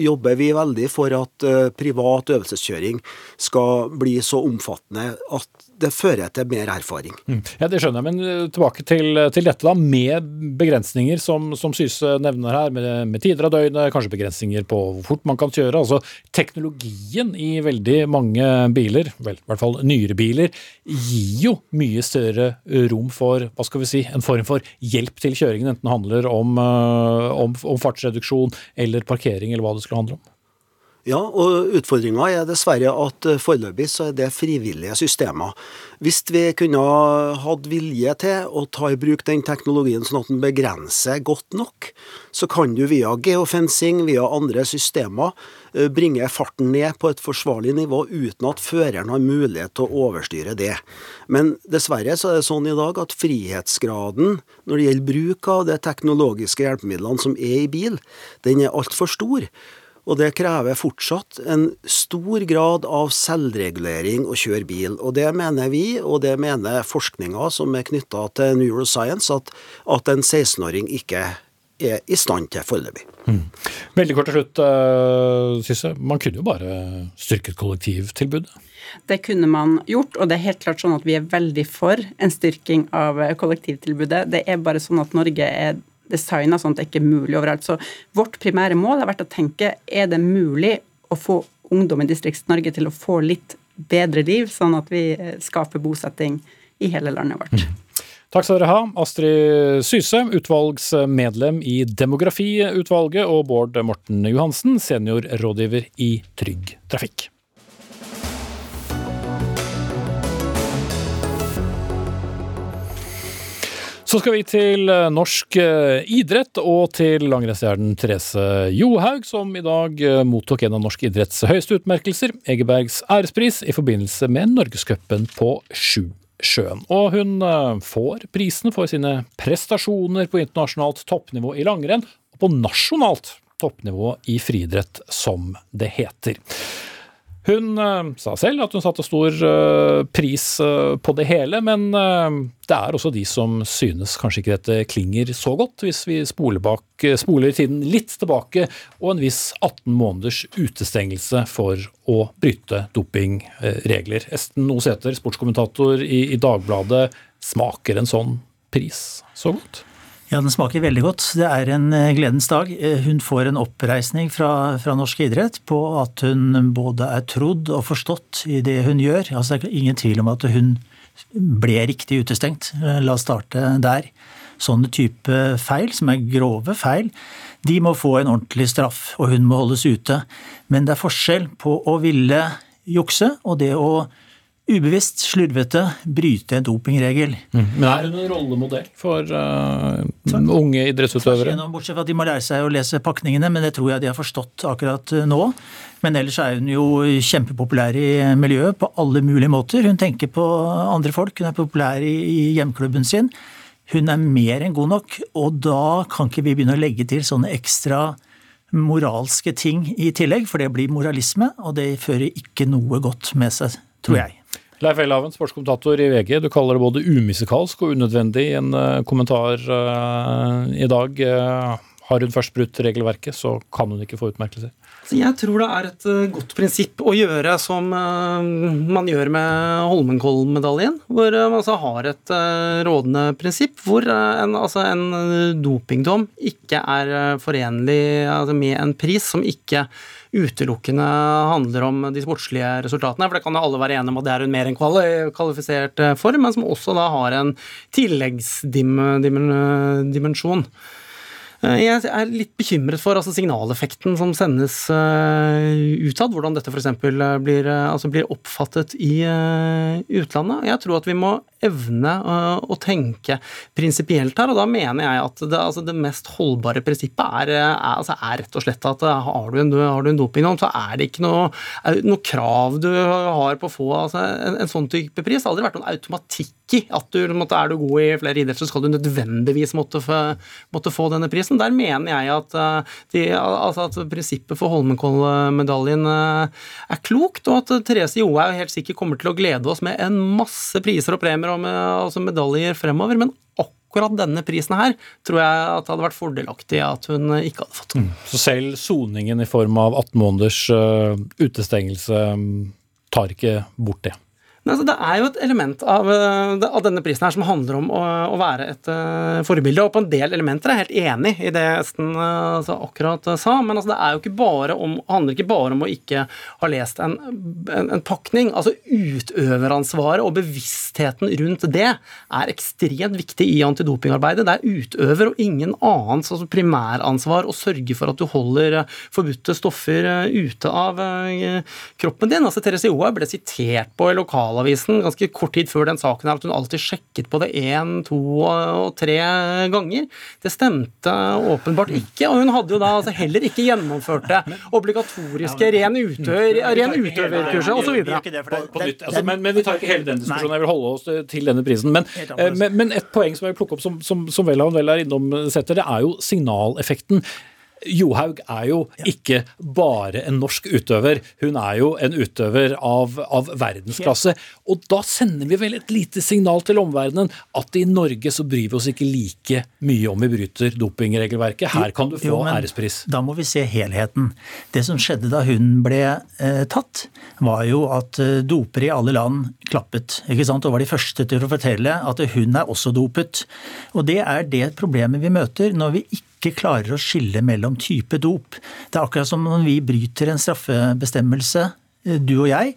jobber vi veldig for at uh, privat øvelseskjøring skal bli så omfattende at det fører til mer erfaring.
Mm. Ja, Det skjønner jeg, men eh, tilbake til, til dette da, med begrensninger som, som Syse nevner her, med, med, tider av døgnet, kanskje begrensninger på hvor fort man kan kjøre. altså Teknologien i veldig mange biler, vel, i hvert fall nyere biler, gir jo mye større rom for hva skal vi si, en form for hjelp til kjøringen, enten det handler om uh, om, om fartsreduksjon eller parkering, eller hva det skulle handle om?
Ja, og utfordringa er dessverre at eh, foreløpig så er det frivillige systemer. Hvis vi kunne hatt vilje til å ta i bruk den teknologien sånn at den begrenser godt nok, så kan du via geofencing, via andre systemer, eh, bringe farten ned på et forsvarlig nivå uten at føreren har mulighet til å overstyre det. Men dessverre så er det sånn i dag at frihetsgraden når det gjelder bruk av de teknologiske hjelpemidlene som er i bil, den er altfor stor. Og det krever fortsatt en stor grad av selvregulering å kjøre bil. Og det mener vi, og det mener forskninga som er knytta til neuroscience, at, at en 16-åring ikke er i stand til foreløpig. Mm.
Veldig kort til slutt, Sisse. Sysse. Man kunne jo bare styrket kollektivtilbudet?
Det kunne man gjort, og det er helt klart sånn at vi er veldig for en styrking av kollektivtilbudet. Det er bare sånn at Norge er designa sånn at det ikke er mulig overalt. Så vårt primære mål har vært å tenke er det mulig å få ungdom i Distrikts-Norge til å få litt bedre liv, sånn at vi eh, skaper bosetting i hele landet vårt. Mm.
Takk skal dere ha, Astrid Syse, utvalgsmedlem i Demografiutvalget, og Bård Morten Johansen, seniorrådgiver i Trygg Trafikk. Så skal vi til eh, norsk eh, idrett og til langrennsstjernen Therese Johaug, som i dag eh, mottok en av norsk idretts høyeste utmerkelser, Egebergs ærespris, i forbindelse med Norgescupen på sju sjøen. Og hun får prisen for sine prestasjoner på internasjonalt toppnivå i langrenn, og på nasjonalt toppnivå i friidrett, som det heter. Hun uh, sa selv at hun satte stor uh, pris uh, på det hele, men det er også de som synes kanskje ikke dette klinger så godt, hvis vi spoler, bak, spoler tiden litt tilbake og en viss 18 måneders utestengelse for å bryte dopingregler. Esten Osæter, sportskommentator i Dagbladet, smaker en sånn pris så godt?
Ja, den smaker veldig godt. Det er en eh, gledens dag. Eh, hun får en oppreisning fra, fra norsk idrett på at hun både er trodd og forstått i det hun gjør. Altså, det er ingen tvil om at hun ble riktig utestengt. Eh, la oss starte der. Sånne type feil, som er grove feil, de må få en ordentlig straff, og hun må holdes ute. Men det er forskjell på å ville jukse og det å ubevisst, slurvete bryte en dopingregel.
Mm. Men er hun en rollemodell for uh, unge idrettsutøvere?
Bortsett fra at de må lære seg å lese pakningene, men det tror jeg de har forstått akkurat eh, nå. Men ellers er hun jo kjempepopulær i miljøet på alle mulige måter. Hun tenker på andre folk, hun er populær i hjemklubben sin. Hun er mer enn god nok, og da kan ikke vi begynne å legge til sånne ekstra moralske ting i tillegg, for det blir moralisme, og det fører ikke noe godt med seg, tror mm. jeg.
Leif Elhaven, sportskommentator i VG. Du kaller det både umusikalsk og unødvendig i en uh, kommentar uh, i dag. Uh, har hun først brutt regelverket, så kan hun ikke få utmerkelser.
Jeg tror det er et godt prinsipp å gjøre som man gjør med Holmenkollmedaljen, hvor man altså har et rådende prinsipp hvor en, altså en dopingdom ikke er forenlig altså med en pris som ikke utelukkende handler om de sportslige resultatene. For det kan jo alle være enige om at det er en mer enn kvalifisert eh, form, men som også da har en tilleggsdimensjon. Eh, jeg er litt bekymret for altså, signaleffekten som sendes uh, utad. Hvordan dette f.eks. Blir, uh, altså, blir oppfattet i uh, utlandet. Jeg tror at vi må evne uh, å tenke prinsipielt her. Og da mener jeg at det, altså det mest holdbare prinsippet er, er, altså er, rett og slett at uh, har du en, har en dopingdom, så er det ikke noe, noe, krav du har på å få altså en, en, sånn type pris. Det har aldri vært noen automatikk i at du, er du god i flere idretter, så skal du nødvendigvis måtte få, måtte få denne prisen. Der mener jeg at, de, altså at prinsippet for Holmenkollmedaljen er klokt, og at Therese Johaug helt sikkert kommer til å glede oss med en masse priser og premier og med, altså medaljer fremover. men akkurat denne prisen her tror jeg at det hadde vært fordelaktig at hun ikke hadde fått. Mm.
Så selv soningen i form av 18 måneders uh, utestengelse um, tar ikke bort det?
Altså, det er jo et element av, eh, av, denne prisen her som handler om å, å være et uh, forbilde. Og på en del elementer er jeg helt enig i det Esten uh, altså, akkurat uh, sa. Men altså, det er jo ikke bare om, handler ikke bare om å ikke ha lest en, en, en pakning. Altså Utøveransvaret og bevisstheten rundt det er ekstremt viktig i antidopingarbeidet. Det er utøver og ingen annens altså primæransvar å sørge for at du holder forbudte stoffer ute av kroppen din. Altså Therese Johaug ble sitert på i lokal lokalavisen ganske kort tid før den saken her at hun alltid sjekket på det én, to og tre ganger. Det stemte åpenbart ikke, og hun hadde jo da altså heller ikke gjennomført det obligatoriske ren, utøver, ren utøverkurset osv.
Altså, men, men vi tar ikke hele den diskusjonen, jeg vil holde oss til denne prisen. Men, eh, men, men et poeng som jeg vil plukke opp, som, som, som Vella vel er innom, setter, det er jo signaleffekten. Johaug er jo ikke bare en norsk utøver, hun er jo en utøver av, av, verdensklasse. Og da sender vi vel et lite signal til omverdenen at i Norge så bryr vi oss ikke like mye om vi bryter dopingregelverket. Her kan du få jo, ærespris.
Da må vi se helheten. Det som skjedde da hun ble eh, tatt, var jo at eh, dopere i alle land klappet. ikke sant? Og var de første til å fortelle at hun er også dopet. Og det er det problemet vi møter når vi ikke ikke klarer å skille mellom type dop. Det er akkurat som når vi bryter en straffebestemmelse, eh, du og jeg,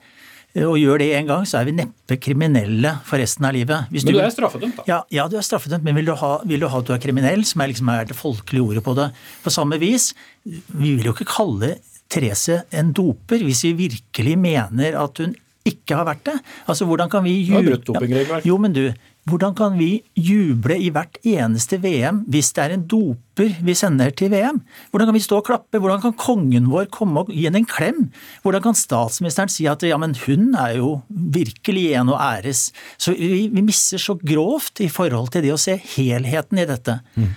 eh, og gjør det en gang, så er vi neppe kriminelle for resten av livet.
Hvis men du, du er straffedømt, da?
Ja, ja, du er straffedømt, men vil du, ha, vil du ha at du er kriminell, som er, liksom er det folkelige ordet på det? På samme vis, vi vil jo ikke kalle Therese en doper hvis vi virkelig mener at hun ikke har vært det. Altså, hvordan kan vi
ja,
Jo, men du, hvordan kan vi juble i hvert eneste VM hvis det er en doper vi sender til VM? Hvordan kan vi stå og klappe? Hvordan kan kongen vår komme og gi henne en klem? Hvordan kan statsministeren si at ja, men hun er jo virkelig en å æres? Så vi, vi misser så grovt i forhold til det å se helheten i dette. Mm.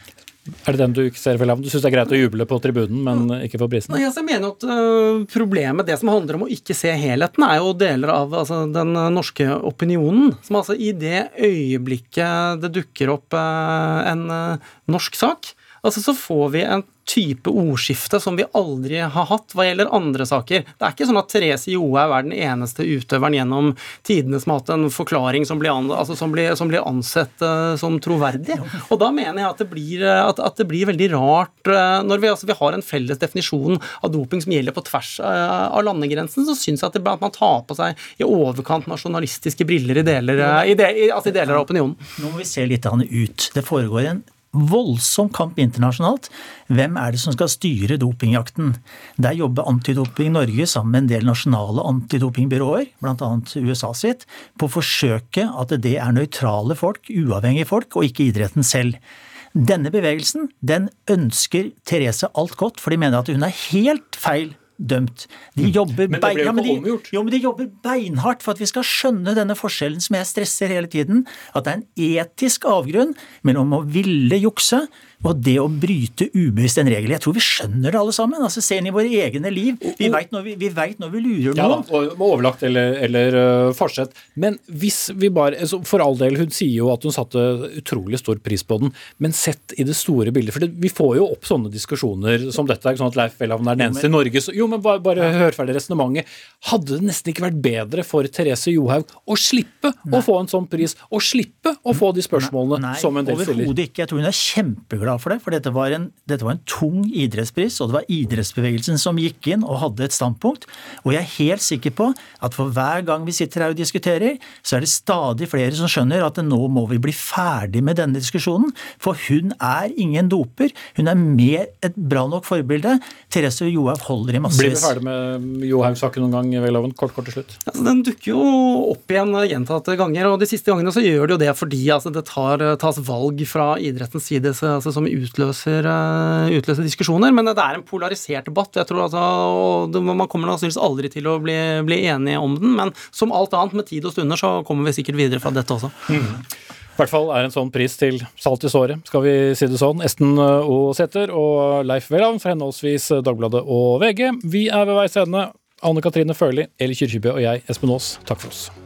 Er det den du ikke ser vel av? Du syns det er greit å juble på tribunen, men ikke for prisen?
Altså, jeg mener at uh, Problemet, det som handler om å ikke se helheten, er jo deler av altså, den norske opinionen. Som altså i det øyeblikket det dukker opp uh, en uh, norsk sak, altså så får vi en type ordskifte som vi aldri har hatt hva gjelder andre saker. Det er ikke sånn at Therese Johaug er den eneste utøveren gjennom tidene som har hatt en forklaring som blir, an, altså som blir, som blir ansett uh, som troverdig. Og da mener jeg at det blir, at, at det blir veldig rart uh, når vi, altså, vi, har en felles definisjon av doping som gjelder på tvers uh, av landegrensen, så syns jeg at, det, at, man tar på seg i overkant nasjonalistiske briller i deler, i de, i, altså i deler av opinionen.
Nå må vi se litt ut. Det foregår en voldsom kamp internasjonalt. Hvem er det som skal styre dopingjakten? Der jobber Antidoping Norge sammen med en del nasjonale antidopingbyråer, bl.a. USA sitt, på å forsøke at det er nøytrale folk, uavhengige folk, og ikke idretten selv. Denne bevegelsen den ønsker Therese alt godt, for de mener at hun er helt feil dømt. De mm. jobber,
men det ble jo ikke
ja, de, jo, men de jobber beinhardt for at vi skal skjønne denne forskjellen som jeg stresser hele tiden. At det er en etisk avgrunn mellom å ville jukse og det å bryte ubevisst en regel. Jeg tror vi skjønner det alle sammen. altså Se inn i våre egne liv. Vi veit når, vi, når vi lurer noen.
Ja, og overlagt eller, eller uh, forsett. Men hvis vi bare altså, For all del, hun sier jo at hun satte utrolig stor pris på den. Men sett i det store bildet. For det, vi får jo opp sånne diskusjoner som dette. ikke sånn at Leif Welhaven er den eneste i Norge. Så, jo, men bare, bare hør ferdig resonnementet. Hadde det nesten ikke vært bedre for Therese Johaug å slippe Nei. å få en sånn pris? Å slippe å få de spørsmålene
Nei,
som en del
stiller? Overhodet ikke. Jeg tror hun er kjempeglad kjempeglad for det, for dette var, en, dette var en tung idrettspris, og det var idrettsbevegelsen som gikk inn og hadde et standpunkt. Og jeg er helt sikker på at for hver gang vi sitter her og diskuterer, så er det stadig flere som skjønner at nå må vi bli ferdig med denne diskusjonen. For hun er ingen doper. Hun er mer et bra nok forbilde. Therese Johaug holder i massevis.
Blir vi ferdig med Johaug-saken noen gang, Vegloven? Kort, kort til slutt.
Altså, den dukker jo opp igjen gjentatte ganger, og de siste gangene så gjør det jo det fordi altså, det tar, tas valg fra idrettens side altså, som utløser, uh, utløser, diskusjoner. Men det er en polarisert debatt. jeg tror altså, Man kommer sannsynligvis aldri til å bli, bli enige om den, men som alt annet med tid og stunder så kommer vi sikkert videre fra dette også. Mm.
I hvert fall er en sånn pris til salt i såret, skal vi si det sånn. Esten O. Sæther og Leif Welhavn fra henholdsvis Dagbladet og VG. Vi er ved veis ende. Anne Katrine Førli, Eli Kyrkjebø og jeg, Espen Aas, takk for oss.